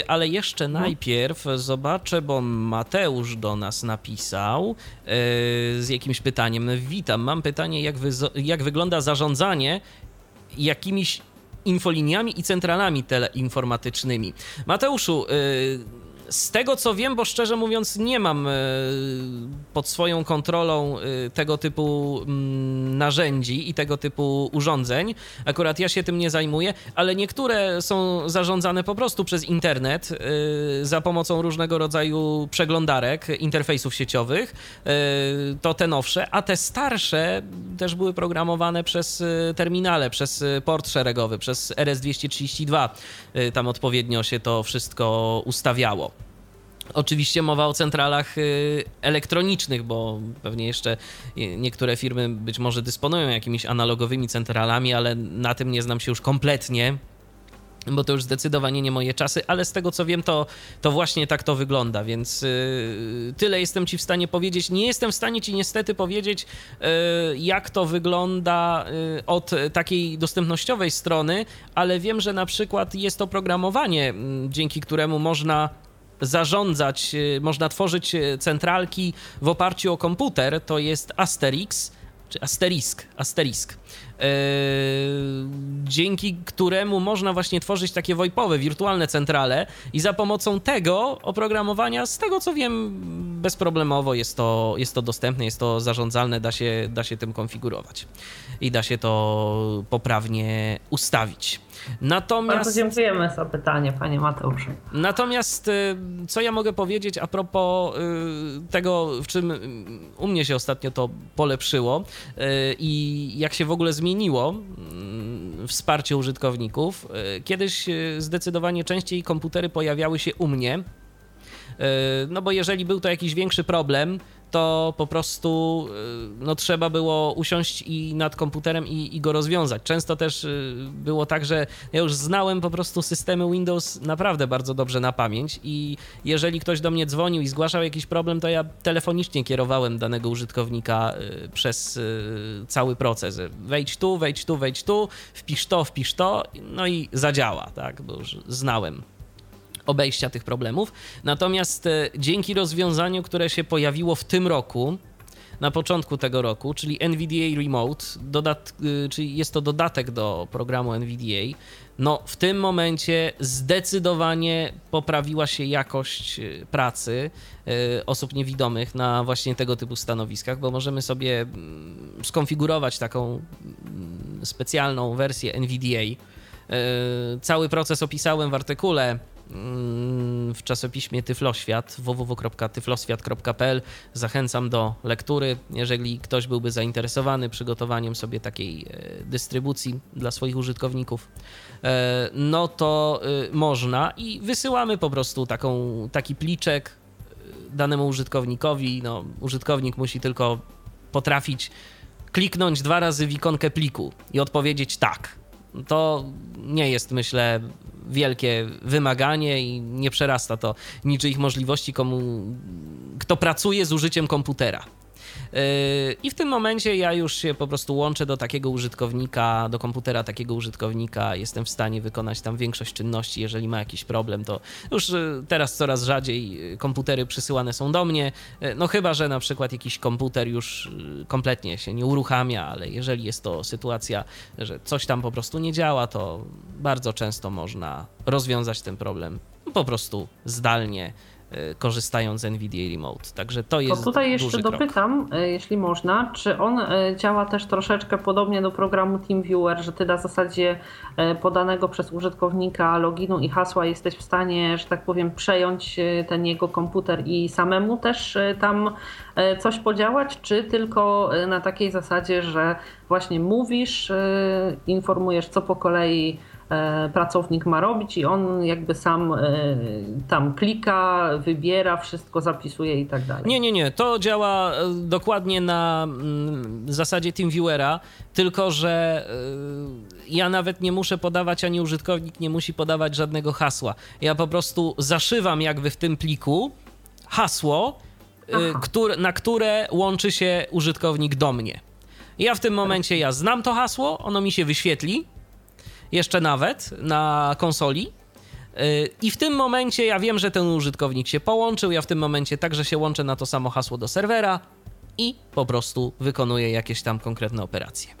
Speaker 3: y, ale jeszcze no. najpierw zobaczę, bo Mateusz do nas napisał y, z jakimś pytaniem. Witam, mam pytanie, jak, jak wygląda zarządzanie jakimiś infoliniami i centralami teleinformatycznymi. Mateuszu, z tego co wiem, bo szczerze mówiąc nie mam e, pod swoją kontrolą e, tego typu mm, narzędzi i tego typu urządzeń. Akurat ja się tym nie zajmuję, ale niektóre są zarządzane po prostu przez internet e, za pomocą różnego rodzaju przeglądarek, interfejsów sieciowych. To te nowsze, a te starsze też były programowane przez terminale, przez port szeregowy, przez RS-232. Tam odpowiednio się to wszystko ustawiało. Oczywiście mowa o centralach y, elektronicznych, bo pewnie jeszcze niektóre firmy być może dysponują jakimiś analogowymi centralami, ale na tym nie znam się już kompletnie, bo to już zdecydowanie nie moje czasy, ale z tego co wiem, to, to właśnie tak to wygląda, więc yy, tyle jestem ci w stanie powiedzieć. Nie jestem w stanie ci niestety powiedzieć, yy, jak to wygląda od takiej dostępnościowej strony, ale wiem, że na przykład jest oprogramowanie, dzięki któremu można zarządzać, y, można tworzyć y, centralki w oparciu o komputer, to jest Asterix, czy Asterisk, Asterisk. Yy, dzięki któremu można właśnie tworzyć takie VoIPowe, wirtualne centrale i za pomocą tego oprogramowania, z tego co wiem, bezproblemowo jest to, jest to dostępne, jest to zarządzalne, da się, da się tym konfigurować i da się to poprawnie ustawić.
Speaker 2: Natomiast... Bardzo dziękujemy za pytanie, panie Mateuszu.
Speaker 3: Natomiast y, co ja mogę powiedzieć a propos y, tego, w czym u mnie się ostatnio to polepszyło y, i jak się w ogóle zmieniło wsparcie użytkowników. Kiedyś zdecydowanie częściej komputery pojawiały się u mnie, no bo jeżeli był to jakiś większy problem, to po prostu y, no, trzeba było usiąść i nad komputerem i, i, go rozwiązać. Często też y, było tak, że ja już znałem po prostu systemy Windows naprawdę bardzo dobrze na pamięć i jeżeli ktoś do mnie dzwonił i zgłaszał jakiś problem, to ja telefonicznie kierowałem danego użytkownika y, przez cały proces. Wejdź tu, wejdź tu, wejdź tu, wpisz to, wpisz to, no i zadziała, tak, bo już znałem obejścia tych problemów. Natomiast e, dzięki rozwiązaniu, które się pojawiło w tym roku, na początku tego roku, czyli NVDA Remote, dodat, e, czyli jest to dodatek do programu NVDA, no w tym momencie zdecydowanie poprawiła się jakość e, pracy osób niewidomych na właśnie tego typu stanowiskach, bo możemy sobie mm, skonfigurować taką mm, specjalną wersję NVDA. Cały proces opisałem w artykule w czasopiśmie Tyfloświat www.tyfloswiat.pl. Zachęcam do lektury, jeżeli ktoś byłby zainteresowany przygotowaniem sobie takiej e, dystrybucji dla swoich użytkowników, e, no to e, można i wysyłamy po prostu taką, taki pliczek danemu użytkownikowi. No, użytkownik musi tylko potrafić kliknąć dwa razy w ikonkę pliku i odpowiedzieć tak. To nie jest, myślę, wielkie wymaganie i nie przerasta to niczyich możliwości komu, kto pracuje z użyciem komputera. I w tym momencie ja już się po prostu łączę do takiego użytkownika, do komputera takiego użytkownika, jestem w stanie wykonać tam większość czynności. Jeżeli ma jakiś problem, to już y, teraz coraz rzadziej y, komputery przysyłane są do mnie. No chyba, że na przykład jakiś komputer już kompletnie się nie uruchamia, ale jeżeli jest to sytuacja, że coś tam po prostu nie działa, to bardzo często można rozwiązać ten problem po prostu zdalnie korzystając z NVIDIA Remote. Także to jest.
Speaker 2: To tutaj jeszcze dopytam,
Speaker 3: krok.
Speaker 2: jeśli można, czy on działa też troszeczkę podobnie do programu TeamViewer, że ty na zasadzie podanego przez użytkownika loginu i hasła jesteś w stanie, że tak powiem, przejąć ten jego komputer i samemu też tam coś podziałać, czy tylko na takiej zasadzie, że właśnie mówisz, informujesz co po kolei E, pracownik ma robić i on jakby sam e, tam klika, wybiera, wszystko zapisuje i tak dalej.
Speaker 3: Nie, nie, nie. To działa e, dokładnie na mm, zasadzie TeamViewera, tylko że ja nawet nie muszę podawać, ani użytkownik nie musi podawać żadnego hasła. Ja po prostu zaszywam jakby w tym pliku hasło, na które łączy się użytkownik do mnie. Ja w tym momencie ja znam to hasło, ono mi się wyświetli jeszcze nawet na konsoli. Y, I w tym momencie ja wiem, że ten użytkownik się połączył. Ja w tym momencie także się łączę na to samo hasło do serwera i po prostu wykonuję jakieś tam konkretne operacje.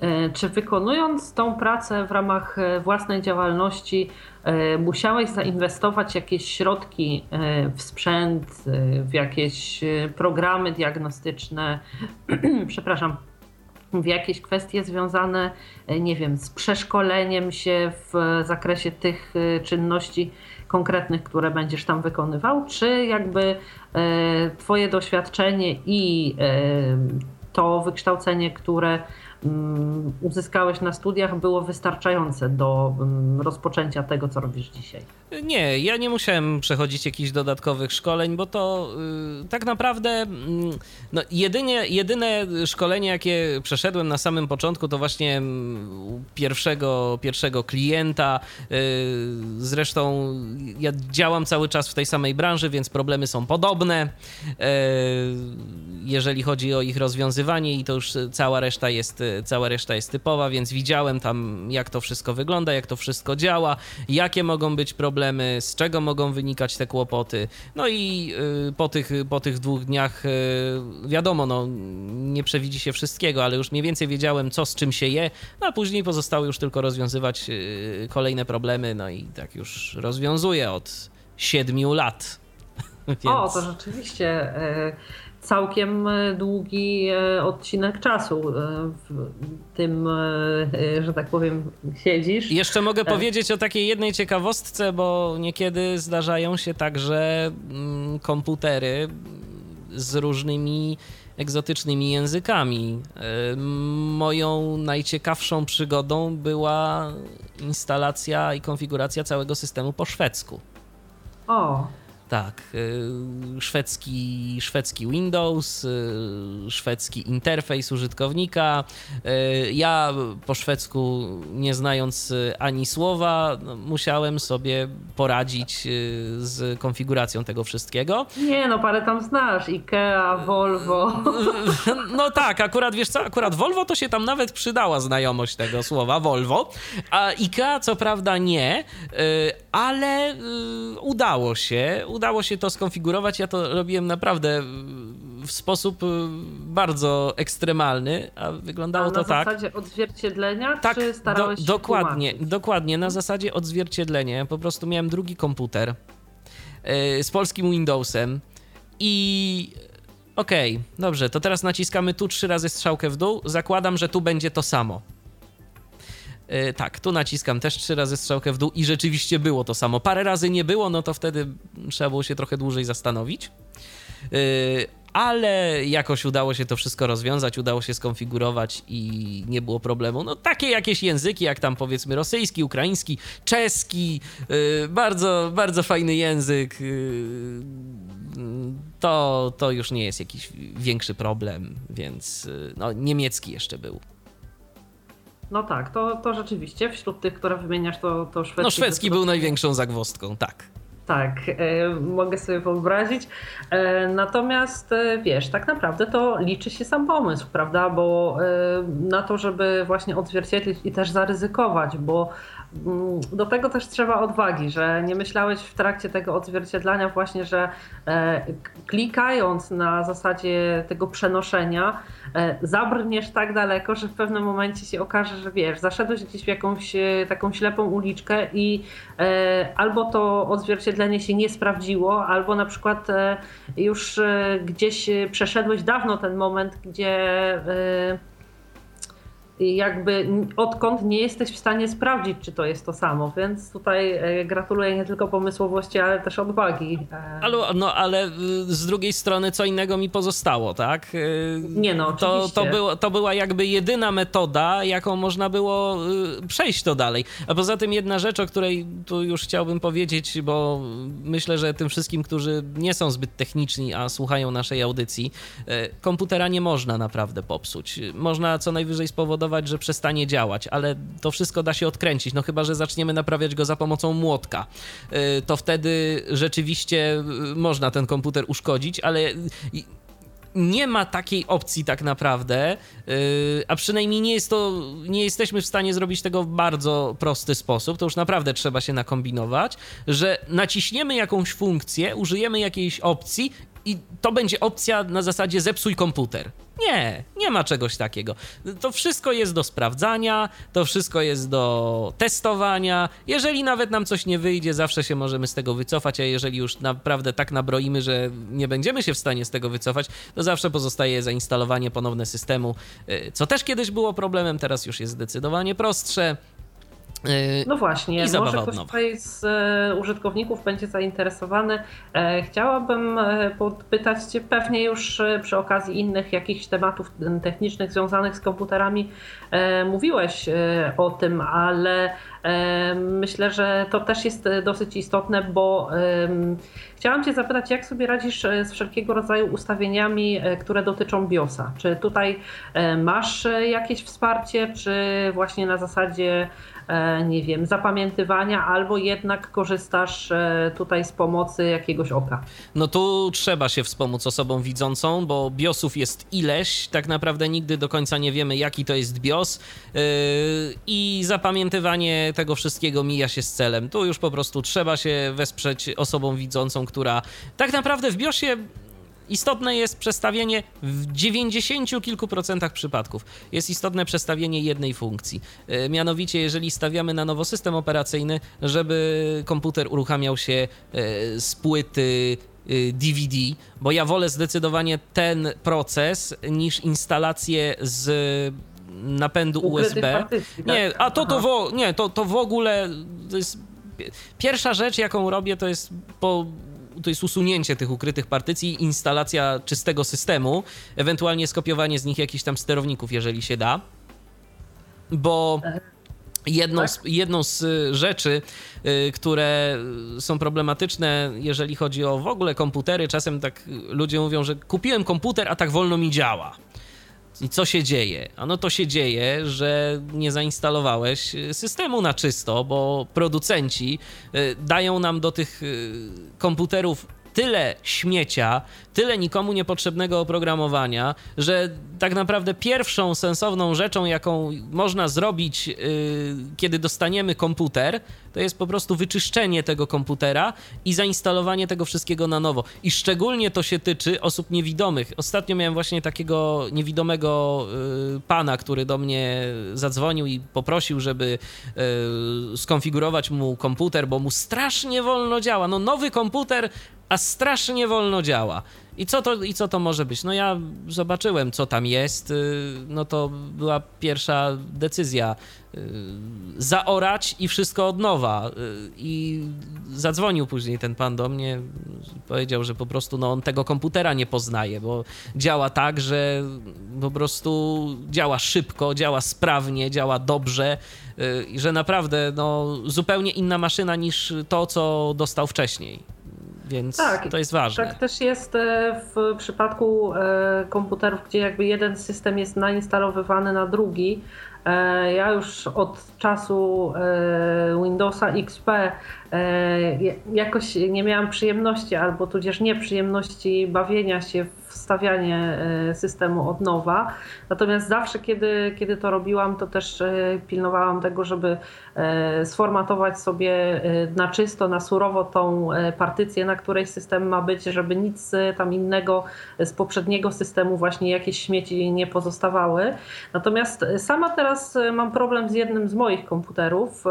Speaker 2: E, czy wykonując tą pracę w ramach e, własnej działalności, e, musiałeś zainwestować jakieś środki w sprzęt, w jakieś programy diagnostyczne, przepraszam, jakieś kwestie związane, e, nie wiem, z przeszkoleniem się w zakresie tych e, czynności konkretnych, które będziesz tam wykonywał, czy jakby e, Twoje doświadczenie i to wykształcenie, które uzyskałeś na studiach, było wystarczające do mm, rozpoczęcia tego, co robisz dzisiaj?
Speaker 3: Nie, ja nie musiałem przechodzić jakichś dodatkowych szkoleń, bo to yy, tak naprawdę yy, no, jedynie, jedyne szkolenie, jakie przeszedłem na samym początku, to właśnie mm, pierwszego, pierwszego klienta. Yy, zresztą ja działam cały czas w tej samej branży, więc problemy są podobne. Yy, jeżeli chodzi o ich rozwiązywanie, i to już cała reszta jest cała reszta jest typowa, więc widziałem tam, jak to wszystko wygląda, jak to wszystko działa, jakie mogą być problemy, z czego mogą wynikać te kłopoty. No i y, po tych, po tych dwóch dniach, y, wiadomo, no, nie przewidzi się wszystkiego, ale już mniej więcej wiedziałem, co z czym się je, no a później pozostało już tylko rozwiązywać y, kolejne problemy, no i tak już rozwiązuję od siedmiu lat.
Speaker 2: Więc... O, to rzeczywiście całkiem e, długi e, odcinek czasu e, w tym, że tak powiem, siedzisz.
Speaker 3: Jeszcze mogę powiedzieć o takiej jednej ciekawostce, bo niekiedy zdarzają się także mm, komputery z różnymi egzotycznymi językami. Moją najciekawszą przygodą była instalacja i konfiguracja całego systemu po szwedzku.
Speaker 2: O.
Speaker 3: Tak, y, szwedzki, szwedzki Windows, y, szwedzki interfejs użytkownika. Y, ja po szwedzku, nie znając ani słowa, no, musiałem sobie poradzić z konfiguracją tego wszystkiego.
Speaker 2: Nie, no parę tam znasz, Ikea, Volvo.
Speaker 3: No tak, akurat wiesz co, akurat Volvo to się tam nawet przydała znajomość tego słowa, Volvo, a Ikea co prawda nie, ale udało się, udało się to skonfigurować. Ja to robiłem naprawdę w sposób y, bardzo ekstremalny, a wyglądało a to tak.
Speaker 2: Na zasadzie odzwierciedlenia, tak, czy starałeś do,
Speaker 3: się Dokładnie, tłumaczyć? dokładnie, na zasadzie odzwierciedlenia. Po prostu miałem drugi komputer yy, z polskim Windowsem i okej, okay, dobrze, to teraz naciskamy tu trzy razy strzałkę w dół. Zakładam, że tu będzie to samo. E, tak, tu naciskam też trzy razy strzałkę w dół i rzeczywiście było to samo. Parę razy nie było, no to wtedy trzeba było się trochę dłużej zastanowić. E, ale jakoś udało się to wszystko rozwiązać, udało się skonfigurować i nie było problemu. No takie jakieś języki, jak tam powiedzmy rosyjski, ukraiński, czeski, e, bardzo, bardzo fajny język. To, to już nie jest jakiś większy problem, więc no, niemiecki jeszcze był.
Speaker 2: No tak, to, to rzeczywiście wśród tych, które wymieniasz, to, to szwedzki.
Speaker 3: No szwedzki był największą zagwostką, tak.
Speaker 2: Tak, e, mogę sobie wyobrazić. E, natomiast e, wiesz, tak naprawdę to liczy się sam pomysł, prawda? Bo na to, żeby właśnie odzwierciedlić i też zaryzykować, bo do tego też trzeba odwagi, że nie myślałeś w trakcie tego odzwierciedlania właśnie, że e, klikając na zasadzie tego przenoszenia, e, zabrniesz tak daleko, że w pewnym momencie się okaże, że wiesz, zaszedłeś gdzieś w jakąś taką ślepą uliczkę i albo to odzwierciedlenie się nie sprawdziło, albo na przykład już gdzieś przeszedłeś dawno ten moment, gdzie jakby odkąd nie jesteś w stanie sprawdzić, czy to jest to samo, więc tutaj e, gratuluję nie tylko pomysłowości, ale też odwagi.
Speaker 3: E, ale, no, ale y, z drugiej strony co innego mi pozostało, tak?
Speaker 2: Y, nie no,
Speaker 3: to, to, było, to była jakby jedyna metoda, jaką można było y, przejść to dalej. A poza tym jedna rzecz, o której tu już chciałbym powiedzieć, bo myślę, że tym wszystkim, którzy nie są zbyt techniczni, a słuchają naszej audycji, komputera nie można naprawdę popsuć. Można co najwyżej spowodować spowodować, że przestanie działać, ale to wszystko da się odkręcić. No chyba, że zaczniemy naprawiać go za pomocą młotka. Y, to wtedy rzeczywiście y, można ten komputer uszkodzić, ale nie ma takiej opcji tak naprawdę, y, a przynajmniej nie jest to, nie jesteśmy w stanie zrobić tego w bardzo prosty sposób, to już naprawdę trzeba się nakombinować, że naciśniemy jakąś funkcję, użyjemy jakiejś opcji i to będzie opcja na zasadzie zepsuj komputer. Nie, nie ma czegoś takiego. To wszystko jest do sprawdzania, to wszystko jest do testowania. Jeżeli nawet nam coś nie wyjdzie, zawsze się możemy z tego wycofać, a jeżeli już naprawdę tak nabroimy, że nie będziemy się w stanie z tego wycofać, to zawsze pozostaje zainstalowanie ponowne systemu, y, co też kiedyś było problemem, teraz już jest zdecydowanie prostsze.
Speaker 2: Yy, no właśnie, może ktoś tutaj z e, użytkowników będzie zainteresowany. E, chciałabym e, podpytać Cię pewnie już przy okazji innych jakichś tematów technicznych związanych z komputerami. Mówiłeś o tym, ale myślę, że to też jest dosyć istotne, bo chciałam Cię zapytać, jak sobie radzisz z wszelkiego rodzaju ustawieniami, które dotyczą BIOSa? Czy tutaj masz jakieś wsparcie, czy właśnie na zasadzie E, nie wiem, zapamiętywania, albo jednak korzystasz e, tutaj z pomocy jakiegoś oka?
Speaker 3: No tu trzeba się wspomóc osobą widzącą, bo BIOSów jest ileś, tak naprawdę nigdy do końca nie wiemy, jaki to jest BIOS e, i zapamiętywanie tego wszystkiego mija się z celem. Tu już po prostu trzeba się wesprzeć osobą widzącą, która tak naprawdę w BIOSie istotne jest przestawienie w 90 kilku procentach przypadków. Jest istotne przestawienie jednej funkcji. E, mianowicie, jeżeli stawiamy na nowo system operacyjny, żeby komputer uruchamiał się e, z płyty DVD, e, bo ja wolę zdecydowanie ten proces niż instalację z napędu USB.
Speaker 2: Partycji,
Speaker 3: nie, tak? a to, to, wo, nie, to, to w ogóle to jest pierwsza rzecz, jaką robię, to jest po to jest usunięcie tych ukrytych partycji, instalacja czystego systemu, ewentualnie skopiowanie z nich jakichś tam sterowników, jeżeli się da. Bo jedną z, jedną z y, rzeczy, y, które są problematyczne, jeżeli chodzi o w ogóle komputery, czasem tak ludzie mówią, że kupiłem komputer, a tak wolno mi działa. I co się dzieje? Ano to się dzieje, że nie zainstalowałeś systemu na czysto, bo producenci y, dają nam do tych y, komputerów tyle śmiecia, tyle nikomu niepotrzebnego oprogramowania, że tak naprawdę pierwszą sensowną rzeczą, jaką można zrobić, yy, kiedy dostaniemy komputer, to jest po prostu wyczyszczenie tego komputera i zainstalowanie tego wszystkiego na nowo. I szczególnie to się tyczy osób niewidomych. Ostatnio miałem właśnie takiego niewidomego yy, pana, który do mnie zadzwonił i poprosił, żeby yy, skonfigurować mu komputer, bo mu strasznie wolno działa. No nowy komputer a strasznie wolno działa. I co, to, I co to może być? No ja zobaczyłem, co tam jest. Y, no to była pierwsza decyzja. Y, zaorać i wszystko od nowa. Y, I zadzwonił później ten pan do mnie. Powiedział, że po prostu no, on tego komputera nie poznaje, bo działa tak, że po prostu działa szybko, działa sprawnie, działa dobrze. I że naprawdę no, zupełnie inna maszyna niż to, co dostał wcześniej więc tak, to jest ważne.
Speaker 2: Tak też jest e, w przypadku e, komputerów, gdzie jakby jeden system jest nainstalowywany na drugi. E, ja już od czasu Windowsa XP jakoś nie miałam przyjemności albo tudzież nieprzyjemności bawienia się w wstawianie systemu od nowa. Natomiast zawsze, kiedy, kiedy to robiłam, to też pilnowałam tego, żeby sformatować sobie na czysto, na surowo tą partycję, na której system ma być, żeby nic tam innego z poprzedniego systemu, właśnie jakieś śmieci nie pozostawały. Natomiast sama teraz mam problem z jednym z moich komputerów,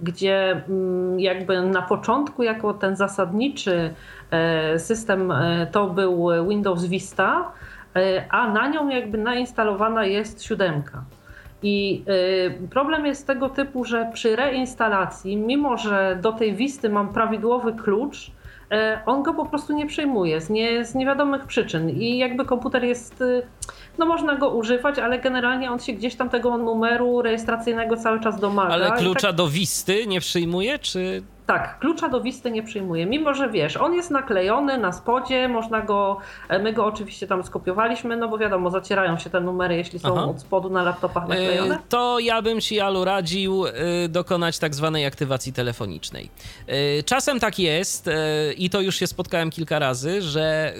Speaker 2: gdzie mm, jakby na początku, jako ten zasadniczy e, system, e, to był Windows Vista, e, a na nią jakby nainstalowana jest siódemka. I problem jest tego typu, że przy reinstalacji, mimo że do tej Wisty mam prawidłowy klucz, on go po prostu nie przyjmuje z, nie, z niewiadomych przyczyn. I jakby komputer jest no można go używać, ale generalnie on się gdzieś tam tego numeru rejestracyjnego cały czas domaga.
Speaker 3: Ale klucza tak... do Wisty nie przyjmuje, czy
Speaker 2: tak, klucza do Wisty nie przyjmuje, mimo że wiesz, on jest naklejony na spodzie, można go, e, my go oczywiście tam skopiowaliśmy, no bo wiadomo, zacierają się te numery, jeśli są Aha. od spodu na laptopach naklejone.
Speaker 3: To ja bym Ci, Alu, radził e, dokonać tak zwanej aktywacji telefonicznej. E, czasem tak jest i to już się spotkałem kilka razy, że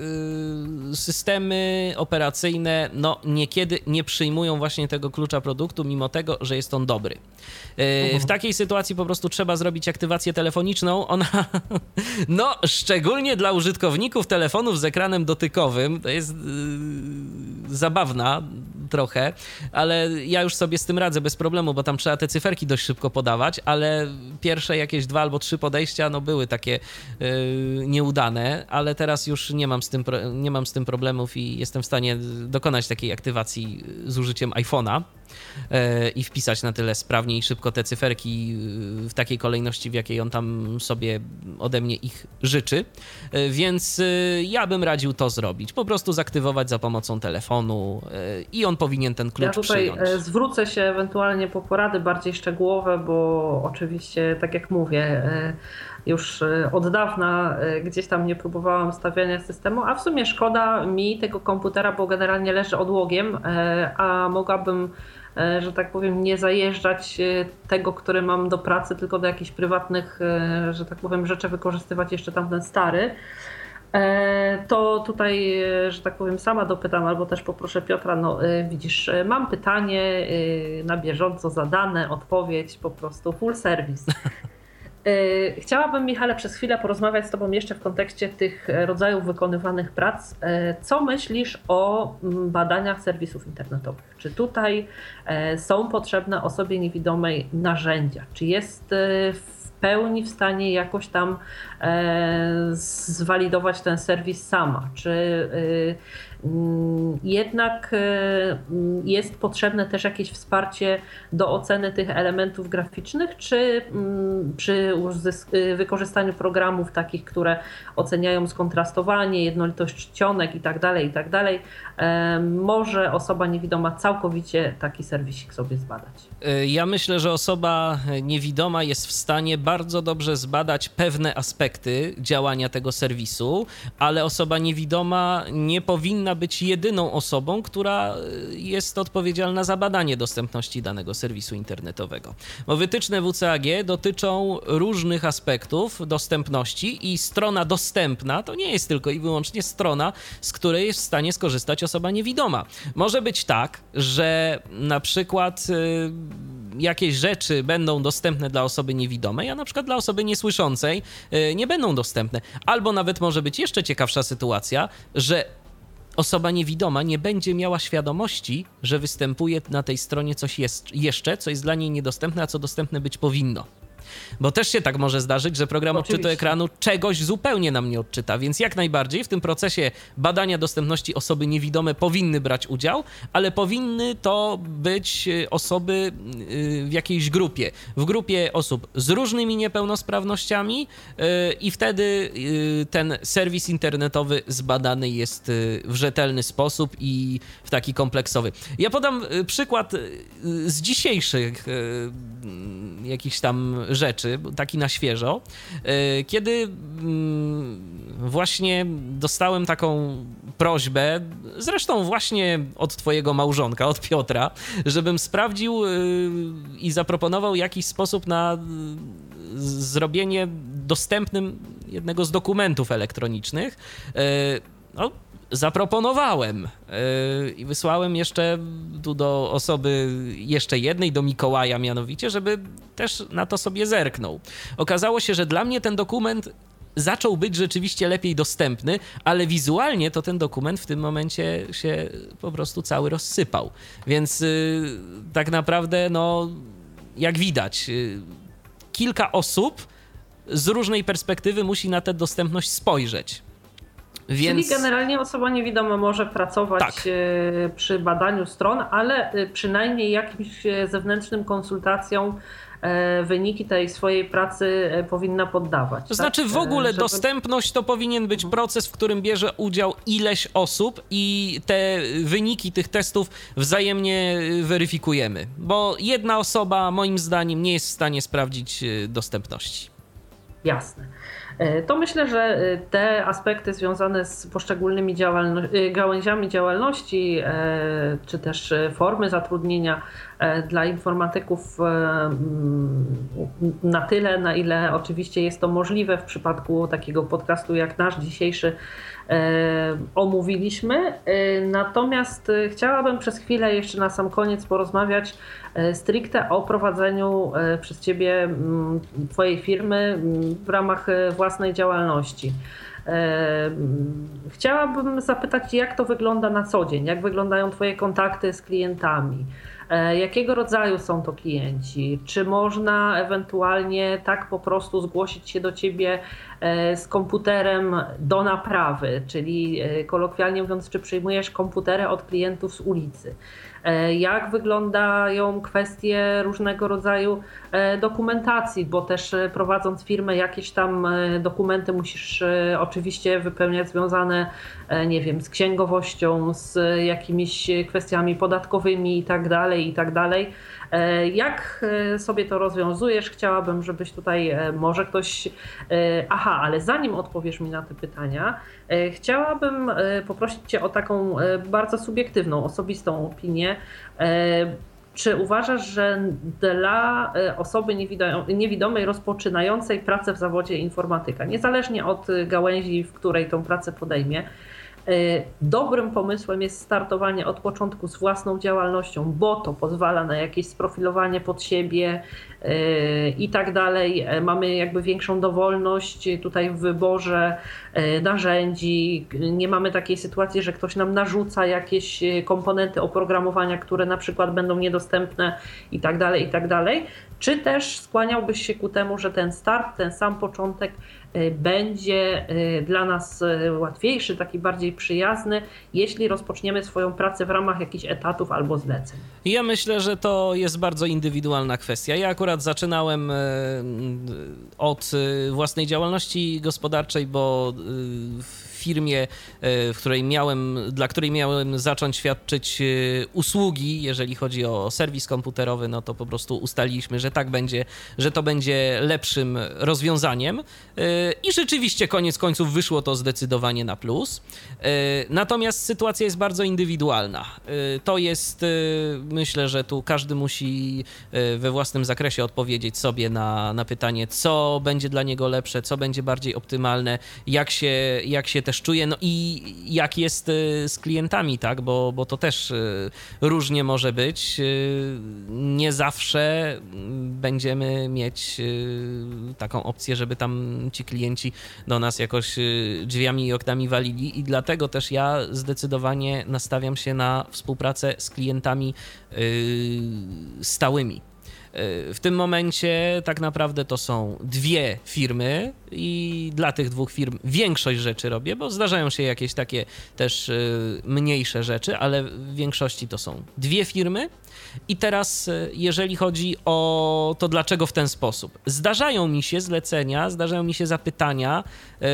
Speaker 3: systemy operacyjne no niekiedy nie przyjmują właśnie tego klucza produktu, mimo tego, że jest on dobry. W takiej sytuacji po prostu trzeba zrobić aktywację telefoniczną telefoniczną, ona, no, szczególnie dla użytkowników telefonów z ekranem dotykowym, to jest yy, zabawna trochę, ale ja już sobie z tym radzę bez problemu, bo tam trzeba te cyferki dość szybko podawać, ale pierwsze jakieś dwa albo trzy podejścia, no, były takie yy, nieudane, ale teraz już nie mam, z tym, nie mam z tym problemów i jestem w stanie dokonać takiej aktywacji z użyciem iPhone'a i wpisać na tyle sprawnie i szybko te cyferki e, w takiej kolejności, w jakiej on tam sobie ode mnie ich życzy. E, więc ja bym radził to zrobić. Po prostu zaktywować za pomocą telefonu i on powinien ten klucz
Speaker 2: ja tutaj
Speaker 3: przyjąć.
Speaker 2: zwrócę się ewentualnie po porady bardziej szczegółowe, bo oczywiście, tak jak mówię, już od dawna gdzieś tam nie próbowałam stawiania systemu, a w sumie szkoda mi tego komputera, bo generalnie leży odłogiem, a mogłabym E, że tak powiem, nie zajeżdżać e, tego, który mam do pracy, tylko do jakichś prywatnych, e, że tak powiem, rzeczy wykorzystywać jeszcze tamten stary. To tutaj, że tak powiem, sama dopytam, albo też poproszę Piotra, no widzisz, mam pytanie na bieżąco zadane, odpowiedź, po prostu full service. E, chciałabym, Michale, przez chwilę porozmawiać z Tobą jeszcze w kontekście tych rodzajów wykonywanych prac. E, co myślisz o mm, badaniach serwisów internetowych? Czy tutaj e, są potrzebne osobie niewidomej narzędzia? Czy jest w pełni w stanie jakoś tam zwalidować ten serwis sama? Czy Mm, jednak e, mm, jest potrzebne też jakieś wsparcie do oceny tych elementów graficznych, czy mm, przy y, wykorzystaniu programów takich, które oceniają skontrastowanie, jednolitość czcionek itd., tak itd., tak e, może osoba niewidoma całkowicie taki serwisik sobie zbadać?
Speaker 3: E, ja myślę, że osoba niewidoma jest w stanie bardzo dobrze zbadać pewne aspekty działania tego serwisu, ale osoba niewidoma nie powinna być jedyną osobą, która y, jest odpowiedzialna za badanie dostępności danego serwisu internetowego. Bo wytyczne WCAG dotyczą różnych aspektów dostępności i strona dostępna to nie jest tylko i wyłącznie strona, z której jest w stanie skorzystać osoba niewidoma. Może być tak, że na przykład y, jakieś rzeczy będą dostępne dla osoby niewidomej, a na przykład dla osoby niesłyszącej y, nie będą dostępne. Albo nawet może być jeszcze ciekawsza sytuacja, że osoba niewidoma nie będzie miała świadomości, że występuje na tej stronie coś jest, jeszcze, co jest dla niej niedostępne, a co dostępne być powinno. Bo też się tak może zdarzyć, że program Oczywiście. odczytu ekranu czegoś zupełnie nam nie odczyta, więc jak najbardziej w tym procesie badania dostępności osoby niewidome powinny brać udział, ale powinny to być y, osoby y, w jakiejś grupie. W grupie osób z różnymi niepełnosprawnościami y, i wtedy ten serwis internetowy zbadany jest w rzetelny sposób i w taki kompleksowy. Ja podam przykład z dzisiejszych jakichś tam rzeczy, taki na świeżo, e, kiedy mm, właśnie dostałem taką prośbę, zresztą właśnie od twojego małżonka, od Piotra, żebym sprawdził e, i zaproponował jakiś sposób na zrobienie dostępnym jednego z dokumentów elektronicznych. E, no, zaproponowałem yy, i wysłałem jeszcze tu do osoby jeszcze jednej, do Mikołaja mianowicie, żeby też na to sobie zerknął. Okazało się, że dla mnie ten dokument zaczął być rzeczywiście lepiej dostępny, ale wizualnie to ten dokument w tym momencie się po prostu cały rozsypał. Więc yy, tak naprawdę, no, jak widać, yy, kilka osób z różnej perspektywy musi na tę dostępność spojrzeć.
Speaker 2: Więc... Czyli generalnie osoba niewidoma może pracować tak. E, przy badaniu stron, ale e, przynajmniej jakimś e, zewnętrznym konsultacjom wyniki tej swojej pracy powinna poddawać. To
Speaker 3: tak? znaczy w ogóle Żeby... dostępność to powinien być mhm. proces, w którym bierze udział ileś osób i te wyniki tych testów wzajemnie weryfikujemy, bo jedna osoba moim zdaniem nie jest w stanie sprawdzić dostępności.
Speaker 2: Jasne. E, to myślę, że e, te aspekty związane z poszczególnymi działalno e, gałęziami działalności, czy też formy zatrudnienia dla informatyków na tyle, na ile oczywiście jest to możliwe w przypadku takiego podcastu jak nasz dzisiejszy, omówiliśmy. Natomiast chciałabym przez chwilę jeszcze na sam koniec porozmawiać stricte o prowadzeniu przez Ciebie Twojej firmy w ramach własnej działalności. Chciałabym zapytać, jak to wygląda na co dzień, jak wyglądają Twoje kontakty z klientami. E, jakiego rodzaju są to klienci? Czy można ewentualnie tak po prostu zgłosić się do ciebie e, z komputerem do naprawy, czyli e, kolokwialnie mówiąc, czy przyjmujesz komputery od klientów z ulicy? E, jak wyglądają kwestie różnego rodzaju e, dokumentacji, bo też e, prowadząc firmę, jakieś tam dokumenty musisz oczywiście wypełniać związane, nie wiem, z księgowością, z jakimiś kwestiami podatkowymi i tak dalej, i tak dalej. Jak sobie to rozwiązujesz? Chciałabym, żebyś tutaj może ktoś. Aha, ale zanim odpowiesz mi na te pytania, chciałabym poprosić Cię o taką bardzo subiektywną, osobistą opinię. Czy uważasz, że dla osoby niewidomej rozpoczynającej pracę w zawodzie informatyka, niezależnie od gałęzi, w której tą pracę podejmie, E, dobrym pomysłem jest startowanie od początku z własną działalnością, bo to pozwala na jakieś sprofilowanie pod siebie e, i tak dalej. E, mamy jakby większą dowolność tutaj w wyborze narzędzi. Nie mamy takiej sytuacji, że ktoś nam narzuca jakieś komponenty oprogramowania, które na przykład będą niedostępne i tak dalej, i tak dalej. Czy też skłaniałbyś się ku temu, że ten start, ten sam początek Y, będzie y, dla nas y, łatwiejszy, taki bardziej przyjazny, jeśli rozpoczniemy swoją pracę w ramach jakichś etatów albo zleceń.
Speaker 3: Ja myślę, że to jest bardzo indywidualna kwestia. Ja akurat zaczynałem od własnej działalności gospodarczej, bo w firmie, e, w której miałem, dla której miałem zacząć świadczyć e, usługi, jeżeli chodzi o serwis komputerowy, no to po prostu ustaliliśmy, że tak będzie, że to będzie lepszym rozwiązaniem. E, I rzeczywiście koniec końców wyszło to zdecydowanie na plus. Natomiast sytuacja jest bardzo indywidualna. To jest, myślę, że tu każdy musi we własnym zakresie odpowiedzieć sobie na, na pytanie, co będzie dla niego lepsze, co będzie bardziej optymalne, jak się, jak się też czuje, no i jak jest y, z klientami, tak, bo, bo to też y, różnie może być. Y, nie zawsze będziemy mieć taką opcję, żeby tam ci klienci do nas jakoś drzwiami i oknami walili. I dlatego też ja zdecydowanie nastawiam się na współpracę z klientami stałymi w tym momencie tak naprawdę to są dwie firmy i dla tych dwóch firm większość rzeczy robię, bo zdarzają się jakieś takie też y, mniejsze rzeczy, ale w większości to są dwie firmy. I teraz, y, jeżeli chodzi o to, dlaczego w ten sposób, zdarzają mi się zlecenia, zdarzają mi się zapytania y,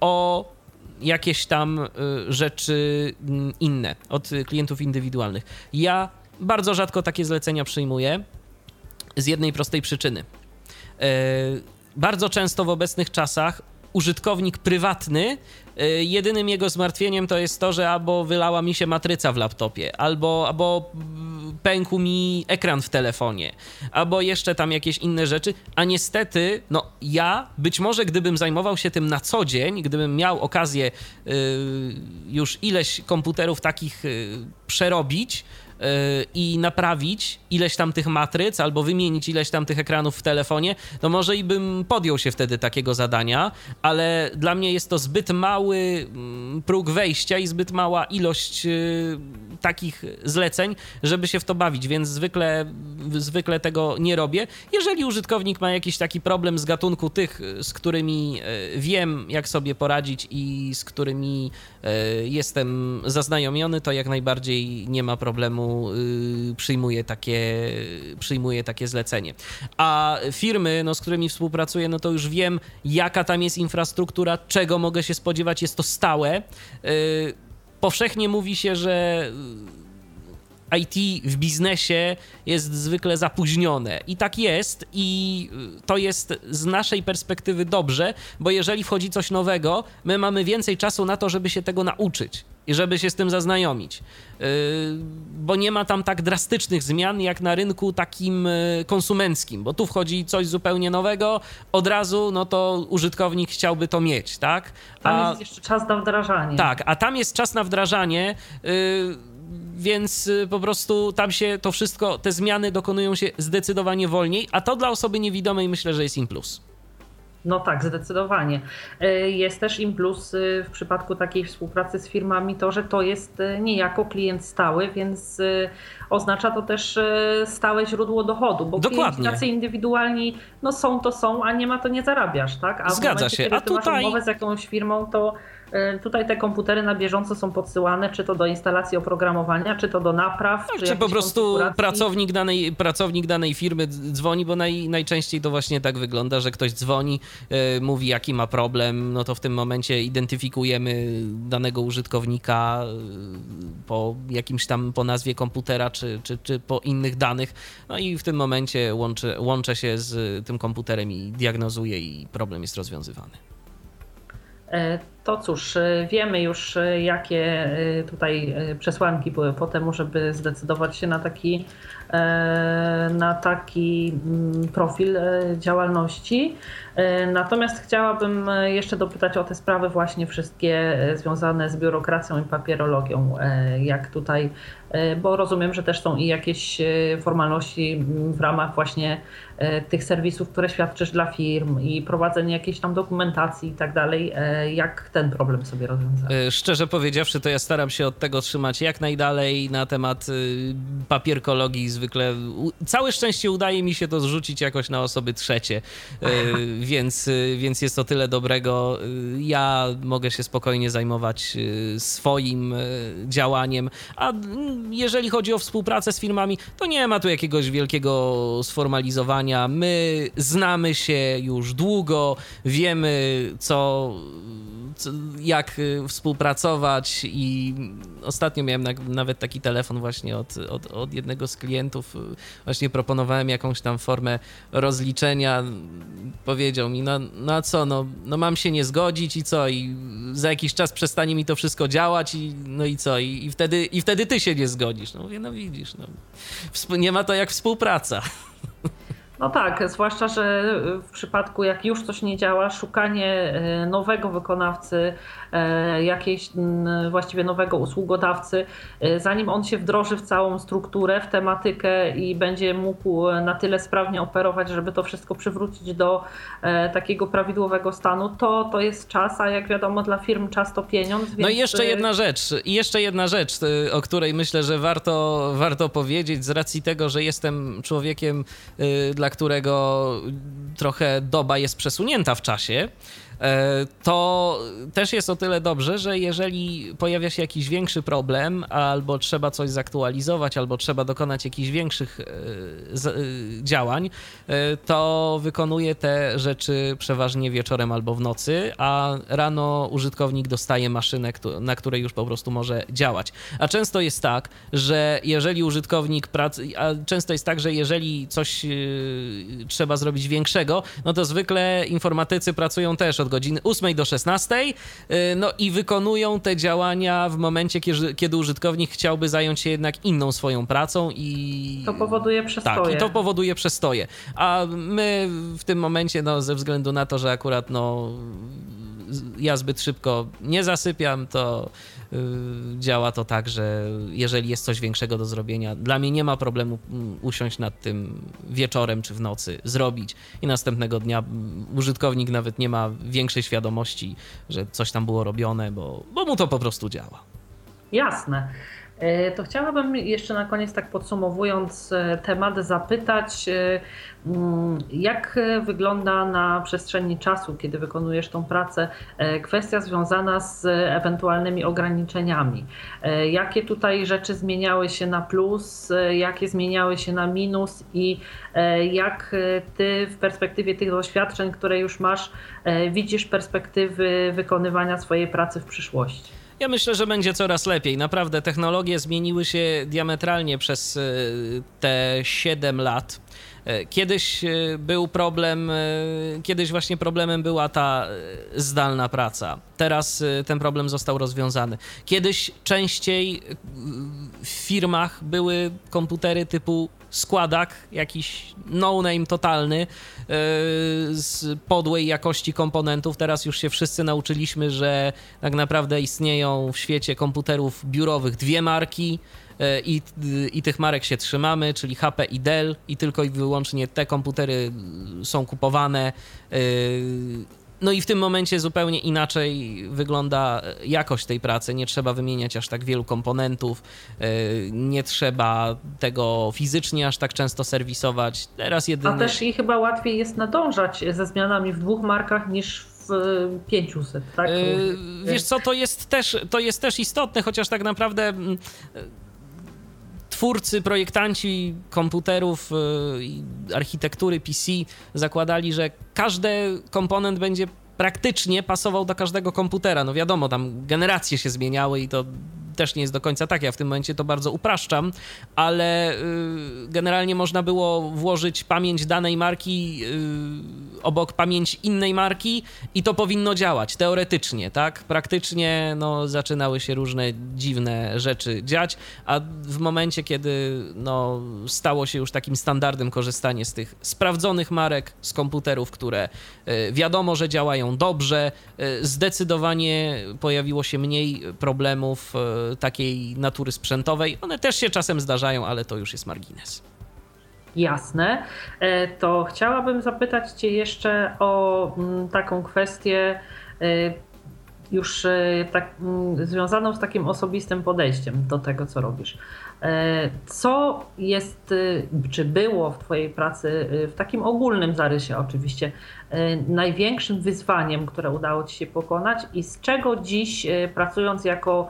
Speaker 3: o jakieś tam rzeczy mm, inne od klientów indywidualnych. Ja bardzo rzadko takie zlecenia przyjmuję z jednej prostej przyczyny. E, bardzo często w obecnych czasach użytkownik prywatny, e, jedynym jego zmartwieniem to jest to, że albo wylała mi się matryca w laptopie, albo, albo pękł mi ekran w telefonie, albo jeszcze tam jakieś inne rzeczy, a niestety, no ja być może gdybym zajmował się tym na co dzień, gdybym miał okazję y, już ileś komputerów takich y, przerobić, i naprawić ileś tam tych matryc albo wymienić ileś tam tych ekranów w telefonie, to może i bym podjął się wtedy takiego zadania, ale dla mnie jest to zbyt mały mm, próg wejścia i zbyt mała ilość y, takich zleceń, żeby się w to bawić, więc zwykle, zwykle tego nie robię. Jeżeli użytkownik ma jakiś taki problem z gatunku tych, z którymi e, wiem, jak sobie poradzić i z którymi jestem zaznajomiony, to jak najbardziej nie ma problemu, y, przyjmuję takie, przyjmuję takie zlecenie. A firmy, no, z którymi współpracuję, no to już wiem, jaka tam jest infrastruktura, czego mogę się spodziewać, jest to stałe y, powszechnie mówi się, że IT w biznesie jest zwykle zapóźnione. I tak jest, i to jest z naszej perspektywy dobrze, bo jeżeli wchodzi coś nowego, my mamy więcej czasu na to, żeby się tego nauczyć i żeby się z tym zaznajomić. Yy, bo nie ma tam tak drastycznych zmian jak na rynku takim yy, konsumenckim, bo tu wchodzi coś zupełnie nowego, od razu no to użytkownik chciałby to mieć, tak?
Speaker 2: A, tam jest jeszcze czas na wdrażanie.
Speaker 3: Tak, a tam jest czas na wdrażanie. Yy, więc po prostu tam się to wszystko, te zmiany dokonują się zdecydowanie wolniej, a to dla osoby niewidomej myślę, że jest im plus.
Speaker 2: No tak, zdecydowanie. E, jest też im plus e, w przypadku takiej współpracy z firmami to, że to jest niejako klient stały, więc oznacza to też stałe źródło dochodu, bo Dokładnie. klienci tacy indywidualni no są to są, a nie ma to nie zarabiasz, tak? A
Speaker 3: Zgadza momencie, się. A tutaj...
Speaker 2: masz umowę z jakąś firmą, to tutaj te komputery na bieżąco są podsyłane, czy to do instalacji oprogramowania, czy to do napraw.
Speaker 3: No, czy, czy po prostu pracownik danej, pracownik danej firmy dzwoni, bo naj, najczęściej to właśnie tak wygląda, że ktoś dzwoni, yy, mówi jaki ma problem, no to w tym momencie identyfikujemy danego użytkownika yy, po jakimś tam, po nazwie komputera, czy, czy, czy po innych danych, no i w tym momencie łączę, łączę się z tym komputerem i diagnozuję i problem jest rozwiązywany.
Speaker 2: E, to cóż, e, wiemy już, e, jakie tutaj przesłanki były po temu, żeby zdecydować się na taki, na taki mm, profil działalności. Natomiast chciałabym jeszcze dopytać o te sprawy właśnie wszystkie związane z biurokracją i papierologią. Jak tutaj E, bo rozumiem, że też są i jakieś e, formalności w ramach właśnie e, tych serwisów, które świadczysz dla firm i prowadzenie jakiejś tam dokumentacji i tak dalej. Jak ten problem sobie rozwiązać?
Speaker 3: Szczerze powiedziawszy, to ja staram się od tego trzymać jak najdalej na temat papierkologii. Zwykle całe szczęście udaje mi się to zrzucić jakoś na osoby trzecie, więc, więc jest to tyle dobrego. Ja mogę się spokojnie zajmować swoim działaniem, a jeżeli chodzi o współpracę z firmami, to nie ma tu jakiegoś wielkiego sformalizowania. My znamy się już długo, wiemy co jak y, współpracować i ostatnio miałem nawet taki telefon właśnie od, od, od, jednego z klientów, właśnie proponowałem jakąś tam formę rozliczenia, powiedział mi, no, no a co, no, no mam się nie zgodzić i co, i za jakiś czas przestanie mi to wszystko działać i no i co, i, i wtedy, i wtedy ty się nie zgodzisz. No mówię, no widzisz, no, nie ma to jak współpraca.
Speaker 2: No tak, zwłaszcza, że w przypadku jak już coś nie działa, szukanie e, nowego wykonawcy, jakiejś właściwie nowego usługodawcy, e, zanim on się wdroży w całą strukturę, w tematykę i będzie mógł na tyle sprawnie operować, żeby to wszystko przywrócić do takiego prawidłowego stanu, to to jest czas, a jak wiadomo dla firm czas to pieniądz. Więc...
Speaker 3: No i jeszcze jedna rzecz, i jeszcze jedna rzecz, o której myślę, że warto, warto powiedzieć z racji tego, że jestem człowiekiem dla którego trochę doba jest przesunięta w czasie. E, to też jest o tyle dobrze, że jeżeli pojawia się jakiś większy problem, albo trzeba coś zaktualizować, albo trzeba dokonać jakichś większych e, e, działań, to wykonuje te rzeczy przeważnie wieczorem albo w nocy, a rano użytkownik dostaje maszynę, na której już po prostu może działać. A często jest tak, że jeżeli użytkownik pracuje, a często jest tak, że jeżeli coś trzeba zrobić większego, no to zwykle informatycy pracują też od od godziny 8 do 16, no i wykonują te działania w momencie, kiedy, kiedy użytkownik chciałby zająć się jednak inną swoją pracą i...
Speaker 2: To powoduje przestoje.
Speaker 3: Tak, i to powoduje przestoje. A my w tym momencie, no ze względu na to, że akurat no ja zbyt szybko nie zasypiam, to yy, działa to tak, że jeżeli jest coś większego do zrobienia, dla mnie nie ma problemu mm, usiąść nad tym wieczorem czy w nocy, zrobić i następnego dnia mm, użytkownik nawet nie ma większej świadomości, że coś tam było robione, bo, bo mu to po prostu działa.
Speaker 2: Jasne. E, to chciałabym jeszcze na koniec, tak podsumowując e, temat, zapytać, e, mm, jak wygląda na przestrzeni czasu, kiedy wykonujesz tą pracę, kwestia związana z ewentualnymi ograniczeniami. Jakie tutaj rzeczy zmieniały się na plus, jakie zmieniały się na minus i jak ty w perspektywie tych doświadczeń, które już masz, widzisz perspektywy wykonywania swojej pracy w przyszłości?
Speaker 3: Ja myślę, że będzie coraz lepiej. Naprawdę technologie zmieniły się diametralnie przez e, te 7 lat. E, kiedyś e, był problem, kiedyś właśnie problemem była ta zdalna praca. Teraz ten problem został rozwiązany. Kiedyś częściej w firmach były komputery typu składak, jakiś no-name totalny yy, z podłej jakości komponentów. Teraz już się wszyscy nauczyliśmy, że tak naprawdę istnieją w świecie komputerów biurowych dwie marki. Yy, I, I tych marek się trzymamy, czyli HP i Dell, i tylko i wyłącznie te komputery są kupowane. Yy, no i w tym momencie zupełnie inaczej wygląda jakość tej pracy. Nie trzeba wymieniać aż tak wielu komponentów, e, nie trzeba tego fizycznie aż tak często serwisować. Teraz jedynie...
Speaker 2: A też i chyba łatwiej jest nadążać ze zmianami w dwóch markach niż w 500, tak? Yy,
Speaker 3: wiesz co, to jest, też, to jest też istotne, chociaż tak naprawdę mm, twórcy, projektanci komputerów y, i architektury PC zakładali, że każdy komponent będzie praktycznie pasował do każdego komputera. No wiadomo, tam generacje się zmieniały i to też nie jest do końca tak. Ja w tym momencie to bardzo upraszczam, ale y, generalnie można było włożyć pamięć danej marki y, obok pamięć innej marki i to powinno działać teoretycznie, tak? Praktycznie no, zaczynały się różne dziwne rzeczy dziać, a w momencie, kiedy no, stało się już takim standardem korzystanie z tych sprawdzonych marek, z komputerów, które y, wiadomo, że działają dobrze, zdecydowanie pojawiło się mniej problemów takiej natury sprzętowej. One też się czasem zdarzają, ale to już jest margines.
Speaker 2: Jasne. E, to chciałabym zapytać Cię jeszcze o mm, taką kwestię e, już e, tak, mm, związaną z takim osobistym podejściem do tego, co robisz. Co jest, czy było w Twojej pracy, w takim ogólnym zarysie oczywiście, największym wyzwaniem, które udało Ci się pokonać i z czego dziś, pracując jako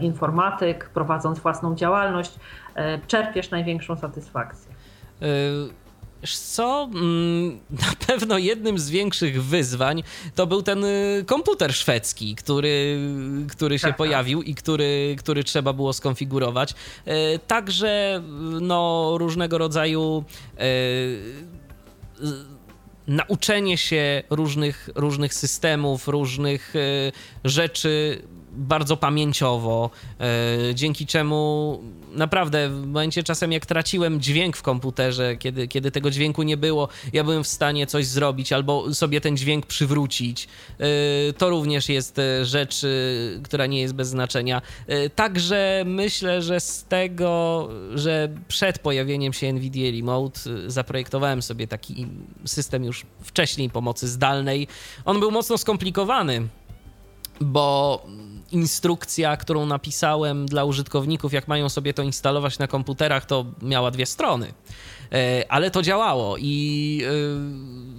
Speaker 2: informatyk, prowadząc własną działalność, czerpiesz największą satysfakcję?
Speaker 3: Co? Mm, na pewno jednym z większych wyzwań to był ten y, komputer szwedzki, który, który się tak, tak. pojawił i który, który trzeba było skonfigurować. Y, także no, różnego rodzaju y, nauczenie się różnych, różnych systemów, różnych rzeczy bardzo pamięciowo, dzięki czemu naprawdę w momencie czasem jak traciłem dźwięk w komputerze, kiedy, kiedy tego dźwięku nie było, ja byłem w stanie coś zrobić albo sobie ten dźwięk przywrócić. Y, to również jest y, rzecz, która nie jest bez znaczenia. Także myślę, że z tego, że przed pojawieniem się NVIDIA Remote zaprojektowałem sobie taki system już wcześniej pomocy zdalnej. On był mocno skomplikowany, bo instrukcja, którą napisałem dla użytkowników, jak mają sobie to instalować na komputerach, to miała dwie strony. E, ale to działało i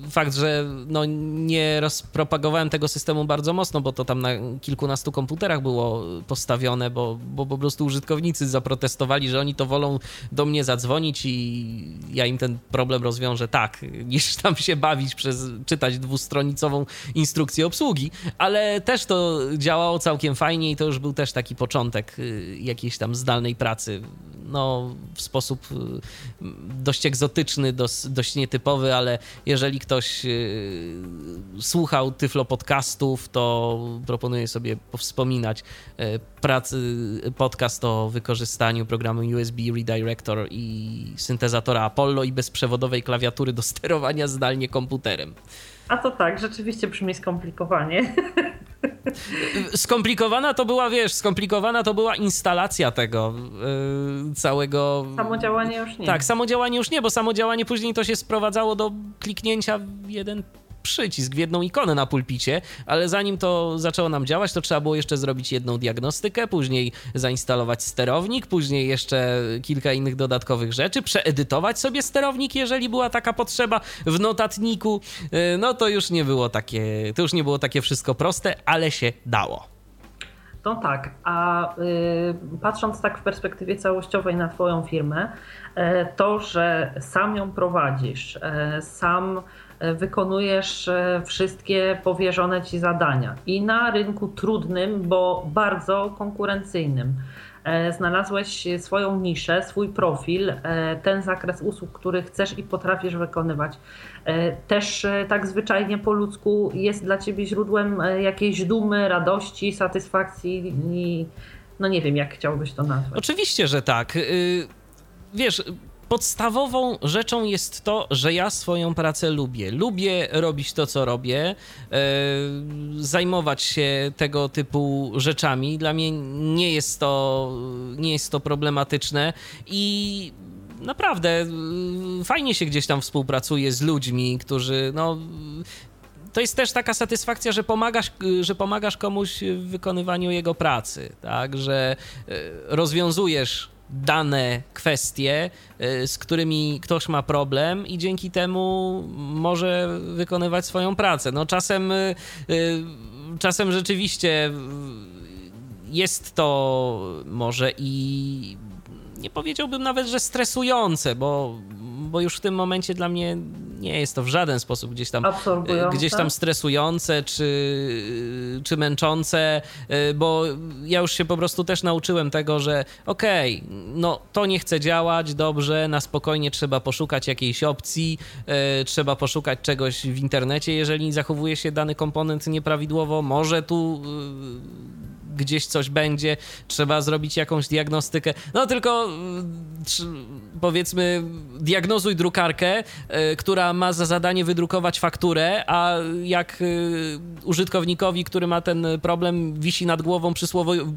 Speaker 3: e, fakt, że no nie rozpropagowałem tego systemu bardzo mocno, bo to tam na kilkunastu komputerach było postawione, bo, bo po prostu użytkownicy zaprotestowali, że oni to wolą do mnie zadzwonić i ja im ten problem rozwiążę tak, niż tam się bawić przez czytać dwustronicową instrukcję obsługi, ale też to działało całkiem fajnie i to już był też taki początek y, jakiejś tam zdalnej pracy no, w sposób dość egzotyczny, dość, dość nietypowy, ale jeżeli ktoś słuchał Tyflo podcastów, to proponuję sobie powspominać pracy, podcast o wykorzystaniu programu USB Redirector i syntezatora Apollo i bezprzewodowej klawiatury do sterowania zdalnie komputerem.
Speaker 2: A to tak, rzeczywiście brzmi skomplikowanie.
Speaker 3: Skomplikowana to była, wiesz, skomplikowana to była instalacja tego yy, całego.
Speaker 2: Samodziałanie już nie.
Speaker 3: Tak, samodziałanie już nie, bo samodziałanie później to się sprowadzało do kliknięcia w jeden przycisk, w jedną ikonę na pulpicie, ale zanim to zaczęło nam działać, to trzeba było jeszcze zrobić jedną diagnostykę, później zainstalować sterownik, później jeszcze kilka innych dodatkowych rzeczy, przeedytować sobie sterownik, jeżeli była taka potrzeba w notatniku. Y, no to już nie było takie, to już nie było takie wszystko proste, ale się dało.
Speaker 2: No tak, a y, patrząc tak w perspektywie całościowej na Twoją firmę, y, to, że sam ją prowadzisz, y, sam wykonujesz e, wszystkie powierzone ci zadania. I na rynku trudnym, bo bardzo konkurencyjnym. E, znalazłeś swoją niszę, swój profil, e, ten zakres usług, który chcesz i potrafisz wykonywać. Też tak zwyczajnie po ludzku jest dla ciebie źródłem jakiejś dumy, radości, satysfakcji i no nie wiem, jak chciałbyś to nazwać.
Speaker 3: Oczywiście, że tak. Y, wiesz, podstawową rzeczą jest to, że ja swoją pracę lubię. Lubię robić to, co robię, e, zajmować się tego typu rzeczami. Dla mnie nie jest to, nie jest to problematyczne i naprawdę e, fajnie się gdzieś tam współpracuje z ludźmi, którzy no to jest też taka satysfakcja, że pomagasz, że pomagasz komuś w wykonywaniu jego pracy, tak, że e, rozwiązujesz dane kwestie, y, z którymi ktoś ma problem i dzięki temu może wykonywać swoją pracę. No czasem, y, y, czasem rzeczywiście jest to może i nie powiedziałbym nawet, że stresujące, bo, bo już w tym momencie dla mnie nie jest to w żaden sposób gdzieś tam, gdzieś tam stresujące czy, czy męczące, e, bo ja już się po prostu też nauczyłem tego, że okej, okay, no to nie chce działać, dobrze, na spokojnie trzeba poszukać jakiejś opcji, e, trzeba poszukać czegoś w internecie, jeżeli zachowuje się dany komponent nieprawidłowo, może tu gdzieś coś będzie, trzeba zrobić jakąś diagnostykę. No tylko powiedzmy, diagnozuj drukarkę, e, która ma za zadanie wydrukować fakturę, a jak e, użytkownikowi, który ma ten problem, wisi nad głową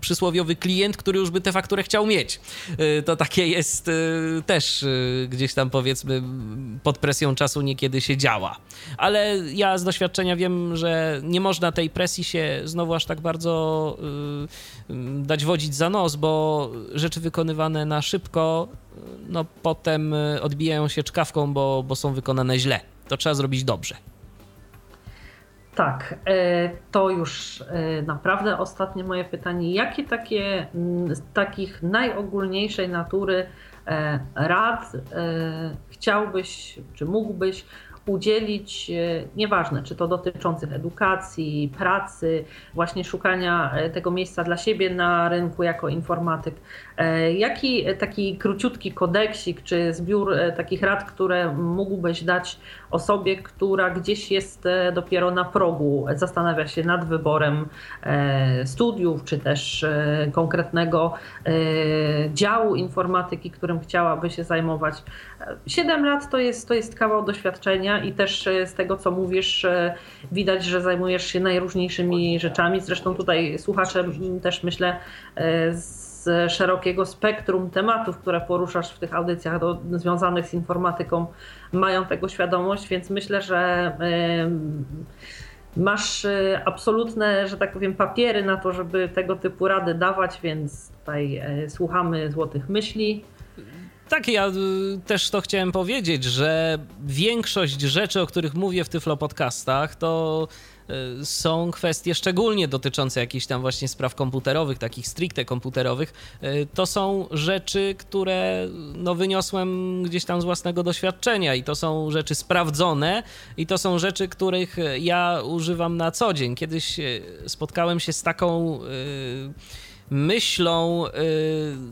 Speaker 3: przysłowiowy klient, który już by tę fakturę chciał mieć. E, to takie jest też gdzieś tam powiedzmy pod presją czasu niekiedy się działa. Ale ja z doświadczenia wiem, że nie można tej presji się znowu aż tak bardzo dać wodzić za nos, bo rzeczy wykonywane na szybko no potem y, odbijają się czkawką, bo, bo są wykonane źle. To trzeba zrobić dobrze.
Speaker 2: Tak, e, to już e, naprawdę ostatnie moje pytanie. Jakie takie mm, z takich najogólniejszej natury e, rad chciałbyś, czy mógłbyś udzielić, e, nieważne czy to dotyczących edukacji, pracy, właśnie szukania e, tego miejsca dla siebie na rynku jako informatyk. E, jaki taki króciutki kodeksik czy zbiór takich rad, które mógłbyś dać osobie, która gdzieś jest dopiero na progu, zastanawia się nad wyborem studiów, czy też konkretnego działu informatyki, którym chciałaby się zajmować. Siedem lat to jest, to jest kawał doświadczenia i też e, z tego, co mówisz, e, widać, że zajmujesz się najróżniejszymi rzeczami. Zresztą tutaj słuchacze też myślę e, z szerokiego spektrum tematów, które poruszasz w tych audycjach do, związanych z informatyką, mają tego świadomość, więc myślę, że masz absolutne, że tak powiem, papiery na to, żeby tego typu rady dawać, więc tutaj słuchamy złotych myśli.
Speaker 3: Tak, ja y, też to chciałem powiedzieć, że większość rzeczy, o których mówię w Tyflo Podcastach, to są kwestie szczególnie dotyczące jakichś tam właśnie spraw komputerowych, takich stricte komputerowych. Y, to są rzeczy, które no, wyniosłem gdzieś tam z własnego doświadczenia i to są rzeczy sprawdzone i to są rzeczy, których ja używam na co dzień. Kiedyś spotkałem się z taką myślą,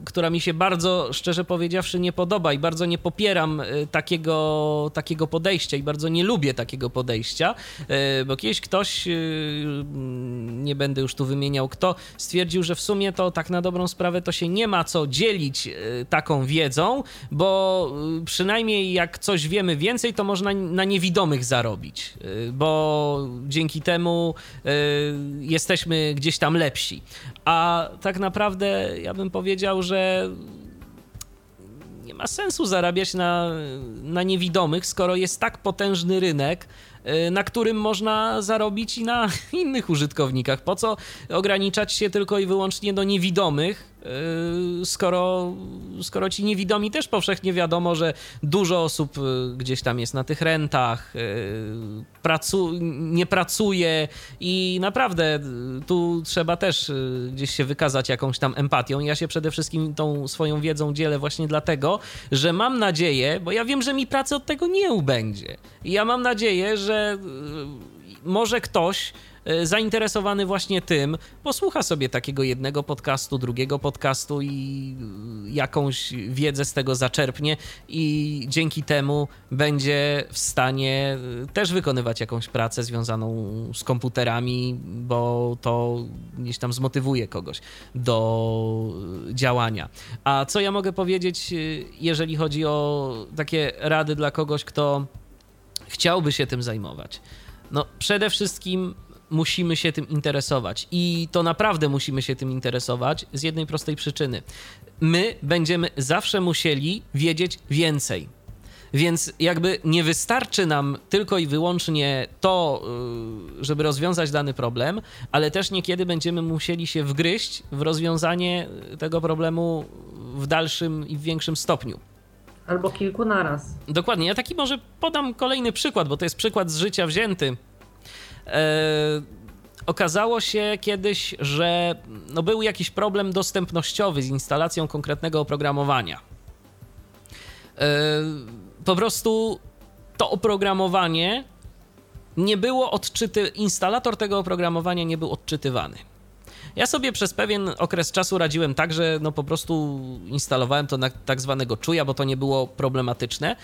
Speaker 3: która mi się bardzo, szczerze powiedziawszy, nie podoba i bardzo nie popieram takiego, takiego podejścia i bardzo nie lubię takiego podejścia, bo kiedyś ktoś, nie będę już tu wymieniał kto, stwierdził, że w sumie to tak na dobrą sprawę to się nie ma co dzielić taką wiedzą, bo przynajmniej jak coś wiemy więcej, to można na niewidomych zarobić, bo dzięki temu jesteśmy gdzieś tam lepsi. A tak naprawdę ja bym powiedział, że nie ma sensu zarabiać na, na niewidomych, skoro jest tak potężny rynek, na którym można zarobić i na innych użytkownikach. Po co ograniczać się tylko i wyłącznie do niewidomych, Yy, skoro, skoro ci niewidomi też powszechnie wiadomo, że dużo osób yy, gdzieś tam jest na tych rentach, pracu, nie pracuje i naprawdę tu trzeba też gdzieś się wykazać jakąś tam empatią. Ja się przede wszystkim tą swoją wiedzą dzielę właśnie dlatego, że mam nadzieję, bo ja wiem, że mi pracy od tego nie ubędzie. Ja mam nadzieję, że może ktoś E, zainteresowany właśnie tym, posłucha sobie takiego jednego podcastu, drugiego podcastu i e, jakąś wiedzę z tego zaczerpnie i dzięki temu będzie w stanie też wykonywać jakąś pracę związaną z komputerami, bo to gdzieś tam zmotywuje kogoś do działania. A co ja mogę powiedzieć, jeżeli chodzi o takie rady dla kogoś, kto chciałby się tym zajmować? No, przede wszystkim musimy się tym interesować. I to naprawdę musimy się tym interesować z jednej prostej przyczyny. My będziemy zawsze musieli wiedzieć więcej. Więc jakby nie wystarczy nam tylko i wyłącznie to, y, żeby rozwiązać dany problem, ale też niekiedy będziemy musieli się wgryźć w rozwiązanie tego problemu w dalszym i w większym stopniu.
Speaker 2: Albo kilku naraz.
Speaker 3: Dokładnie. Ja taki może podam kolejny przykład, bo to jest przykład z życia wzięty. E, okazało się kiedyś, że no był jakiś problem dostępnościowy z instalacją konkretnego oprogramowania. E, po prostu to oprogramowanie nie było odczyty, instalator tego oprogramowania nie był odczytywany. Ja sobie przez pewien okres czasu radziłem tak, że no po prostu instalowałem to na tak zwanego czuja, bo to nie było problematyczne.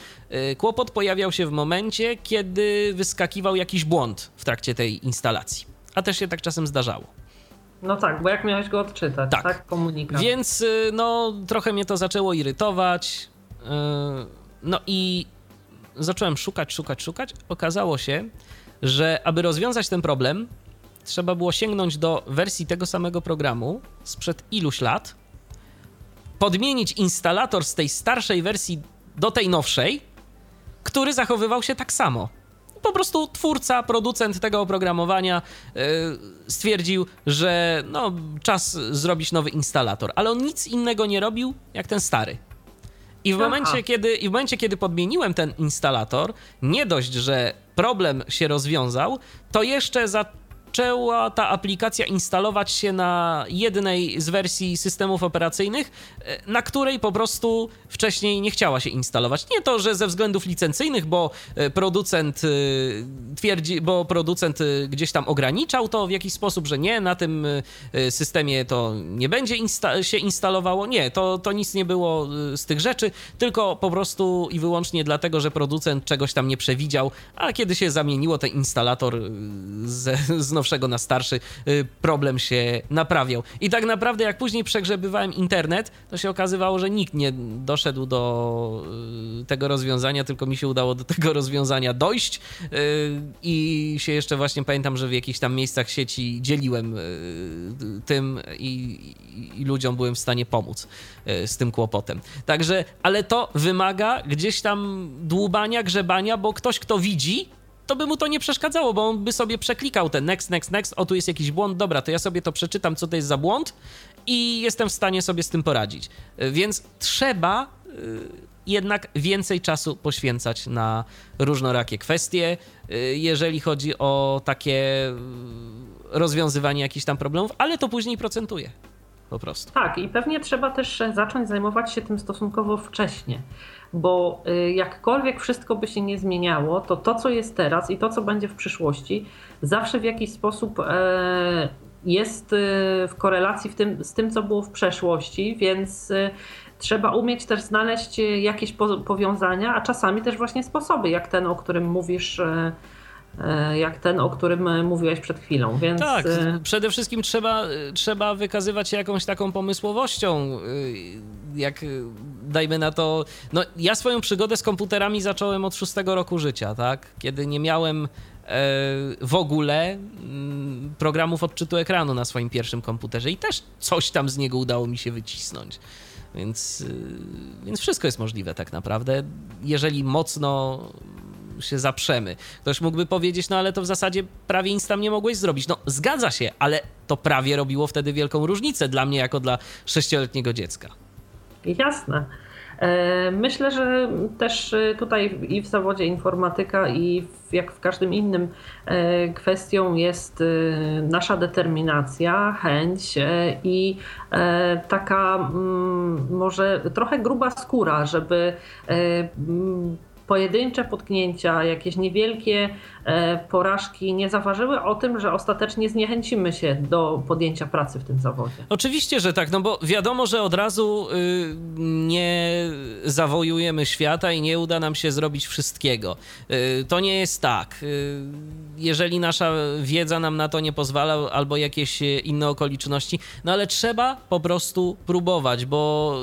Speaker 3: Y, kłopot pojawiał się w momencie, kiedy wyskakiwał jakiś błąd w trakcie tej instalacji. A też się tak czasem zdarzało.
Speaker 2: No tak, bo jak miałeś go odczytać, tak? tak? Komunikat.
Speaker 3: Więc y, no trochę mnie to zaczęło irytować. Y, no i zacząłem szukać, szukać, szukać. Okazało się, że aby rozwiązać ten problem, trzeba było sięgnąć do wersji tego samego programu sprzed iluś lat, podmienić instalator z tej starszej wersji do tej nowszej, który zachowywał się tak samo. Po prostu twórca, producent tego oprogramowania yy, stwierdził, że no, czas zrobić nowy instalator, ale on nic innego nie robił jak ten stary. I w, momencie, kiedy, I w momencie, kiedy podmieniłem ten instalator, nie dość, że problem się rozwiązał, to jeszcze za zaczęła ta aplikacja instalować się na jednej z wersji systemów operacyjnych, e, na której po prostu wcześniej nie chciała się instalować. Nie to, że ze względów licencyjnych, bo e, producent e, twierdzi, bo producent gdzieś tam ograniczał to w jakiś sposób, że nie, na tym systemie to nie będzie insta się instalowało. Nie, to, to nic nie było z tych rzeczy, tylko po prostu i wyłącznie dlatego, że producent czegoś tam nie przewidział, a kiedy się zamieniło ten instalator z, z nowszego na starszy, y, problem się naprawiał. I tak naprawdę, jak później przegrzebywałem internet, to się okazywało, że nikt nie doszedł do y, tego rozwiązania, tylko mi się udało do tego rozwiązania dojść. Y, I się jeszcze właśnie pamiętam, że w jakichś tam miejscach sieci dzieliłem tym i, i ludziom byłem w stanie pomóc z tym kłopotem. Także, ale to wymaga gdzieś tam dłubania, grzebania, bo ktoś, kto widzi, to by mu to nie przeszkadzało, bo on by sobie przeklikał ten next, next, next, o tu jest jakiś błąd, dobra, to ja sobie to przeczytam, co to jest za błąd i jestem w stanie sobie z tym poradzić. Więc trzeba y, jednak więcej czasu poświęcać na różnorakie kwestie, y, jeżeli chodzi o takie y, rozwiązywanie jakichś tam problemów, ale to później procentuje po prostu.
Speaker 2: Tak, i pewnie trzeba też zacząć zajmować się tym stosunkowo wcześnie bo y, jakkolwiek wszystko by się nie zmieniało, to to, co jest teraz i to, co będzie w przyszłości, zawsze w jakiś sposób e, jest w korelacji w tym, z tym, co było w przeszłości, więc trzeba umieć też znaleźć jakieś powiązania, a czasami też właśnie sposoby, jak ten, o którym mówisz E, jak ten, o którym mówiłeś przed chwilą. Więc...
Speaker 3: Tak, e, przede wszystkim trzeba, trzeba wykazywać się jakąś taką pomysłowością. E, jak dajmy na to. No, ja swoją przygodę z komputerami zacząłem od szóstego roku życia, tak? Kiedy nie miałem w ogóle mm, programów odczytu ekranu na swoim pierwszym komputerze i też coś tam z niego udało mi się wycisnąć. Więc, więc wszystko jest możliwe tak naprawdę, jeżeli mocno się zaprzemy. Ktoś mógłby powiedzieć, no ale to w zasadzie prawie nic tam nie mogłeś zrobić. No zgadza się, ale to prawie robiło wtedy wielką różnicę dla mnie jako dla sześcioletniego dziecka.
Speaker 2: Jasne. E, myślę, że też e, tutaj i w zawodzie informatyka, i jak w każdym innym e, kwestią jest nasza determinacja, chęć i taka mm, może trochę gruba skóra, żeby pojedyncze potknięcia, jakieś niewielkie e, porażki nie zaważyły o tym, że ostatecznie zniechęcimy się do podjęcia pracy w tym zawodzie.
Speaker 3: Oczywiście, że tak, no bo wiadomo, że od razu y, nie zawojujemy świata i nie uda nam się zrobić wszystkiego. Y, to nie jest tak. Jeżeli nasza wiedza nam na to nie pozwala, albo jakieś inne okoliczności, no ale trzeba po prostu próbować, bo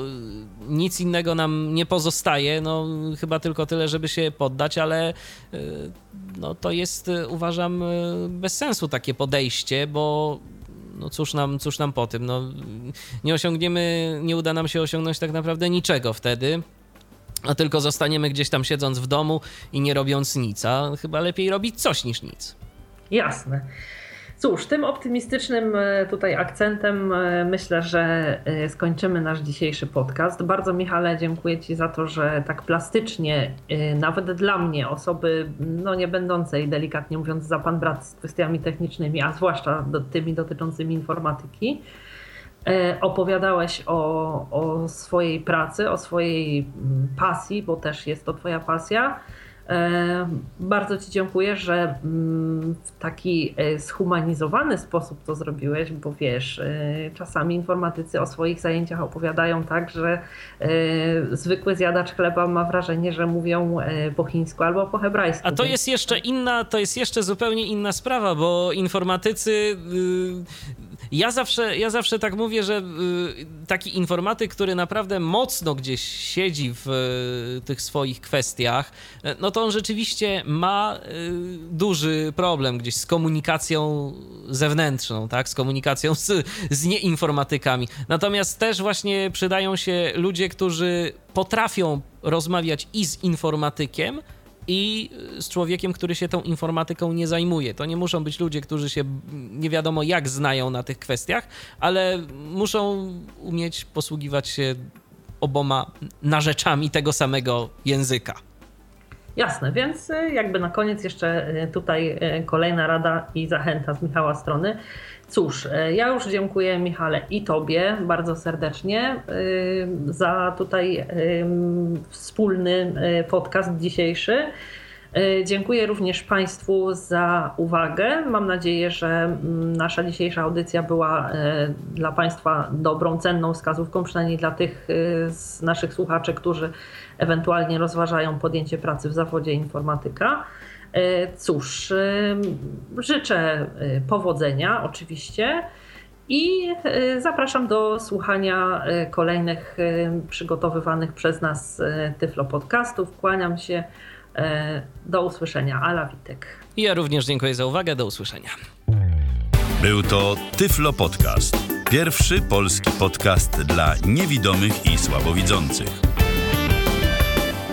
Speaker 3: nic innego nam nie pozostaje. No chyba tylko tyle, żeby się poddać, ale e, no, to jest, e, uważam, e, bez sensu takie podejście, bo no cóż nam, cóż nam po tym, no, nie osiągniemy, nie uda nam się osiągnąć tak naprawdę niczego wtedy, a tylko zostaniemy gdzieś tam siedząc w domu i nie robiąc nic, a chyba lepiej robić coś niż nic.
Speaker 2: Jasne. Cóż, tym optymistycznym e, tutaj akcentem e, myślę, że e, skończymy nasz dzisiejszy podcast. Bardzo Michale dziękuję Ci za to, że tak plastycznie, nawet dla mnie, osoby no nie będącej delikatnie mówiąc za pan brat z kwestiami technicznymi, a zwłaszcza do, tymi dotyczącymi informatyki, opowiadałeś o, o swojej pracy, o swojej pasji, bo też jest to Twoja pasja E, bardzo Ci dziękuję, że mm, w taki e, zhumanizowany sposób to zrobiłeś, bo wiesz, e, czasami informatycy o swoich zajęciach opowiadają tak, że zwykły zjadacz chleba ma wrażenie, że mówią po chińsku albo po hebrajsku.
Speaker 3: A to jest jeszcze inna, to jest jeszcze zupełnie inna sprawa, bo informatycy y, ja zawsze, ja zawsze tak mówię, że y, taki informatyk, który naprawdę mocno gdzieś siedzi w y, tych swoich kwestiach, y, no to on rzeczywiście ma duży problem gdzieś z komunikacją zewnętrzną, tak? Z komunikacją z, z nieinformatykami. Natomiast też właśnie przydają się ludzie, którzy potrafią rozmawiać i z informatykiem, i z człowiekiem, który się tą informatyką nie zajmuje. To nie muszą być ludzie, którzy się nie wiadomo jak znają na tych kwestiach, ale muszą umieć posługiwać się oboma narzeczami tego samego języka.
Speaker 2: Jasne, więc y, jakby na koniec jeszcze y, tutaj y, kolejna rada i zachęta z Michała strony. Cóż, ja już dziękuję Michale i Tobie bardzo serdecznie za tutaj wspólny podcast dzisiejszy. Dziękuję również Państwu za uwagę. Mam nadzieję, że mm, nasza dzisiejsza audycja była dla Państwa dobrą, cenną wskazówką, przynajmniej dla tych z naszych słuchaczy, którzy ewentualnie rozważają podjęcie pracy w zawodzie informatyka. E, cóż, e, życzę e, powodzenia oczywiście i zapraszam do słuchania kolejnych przygotowywanych przez nas Tyflo podcastów. Kłaniam się. Do usłyszenia. Ala Witek.
Speaker 3: Ja również dziękuję za uwagę. Do usłyszenia.
Speaker 1: Był to Tyflo Podcast. Pierwszy polski podcast dla niewidomych i słabowidzących.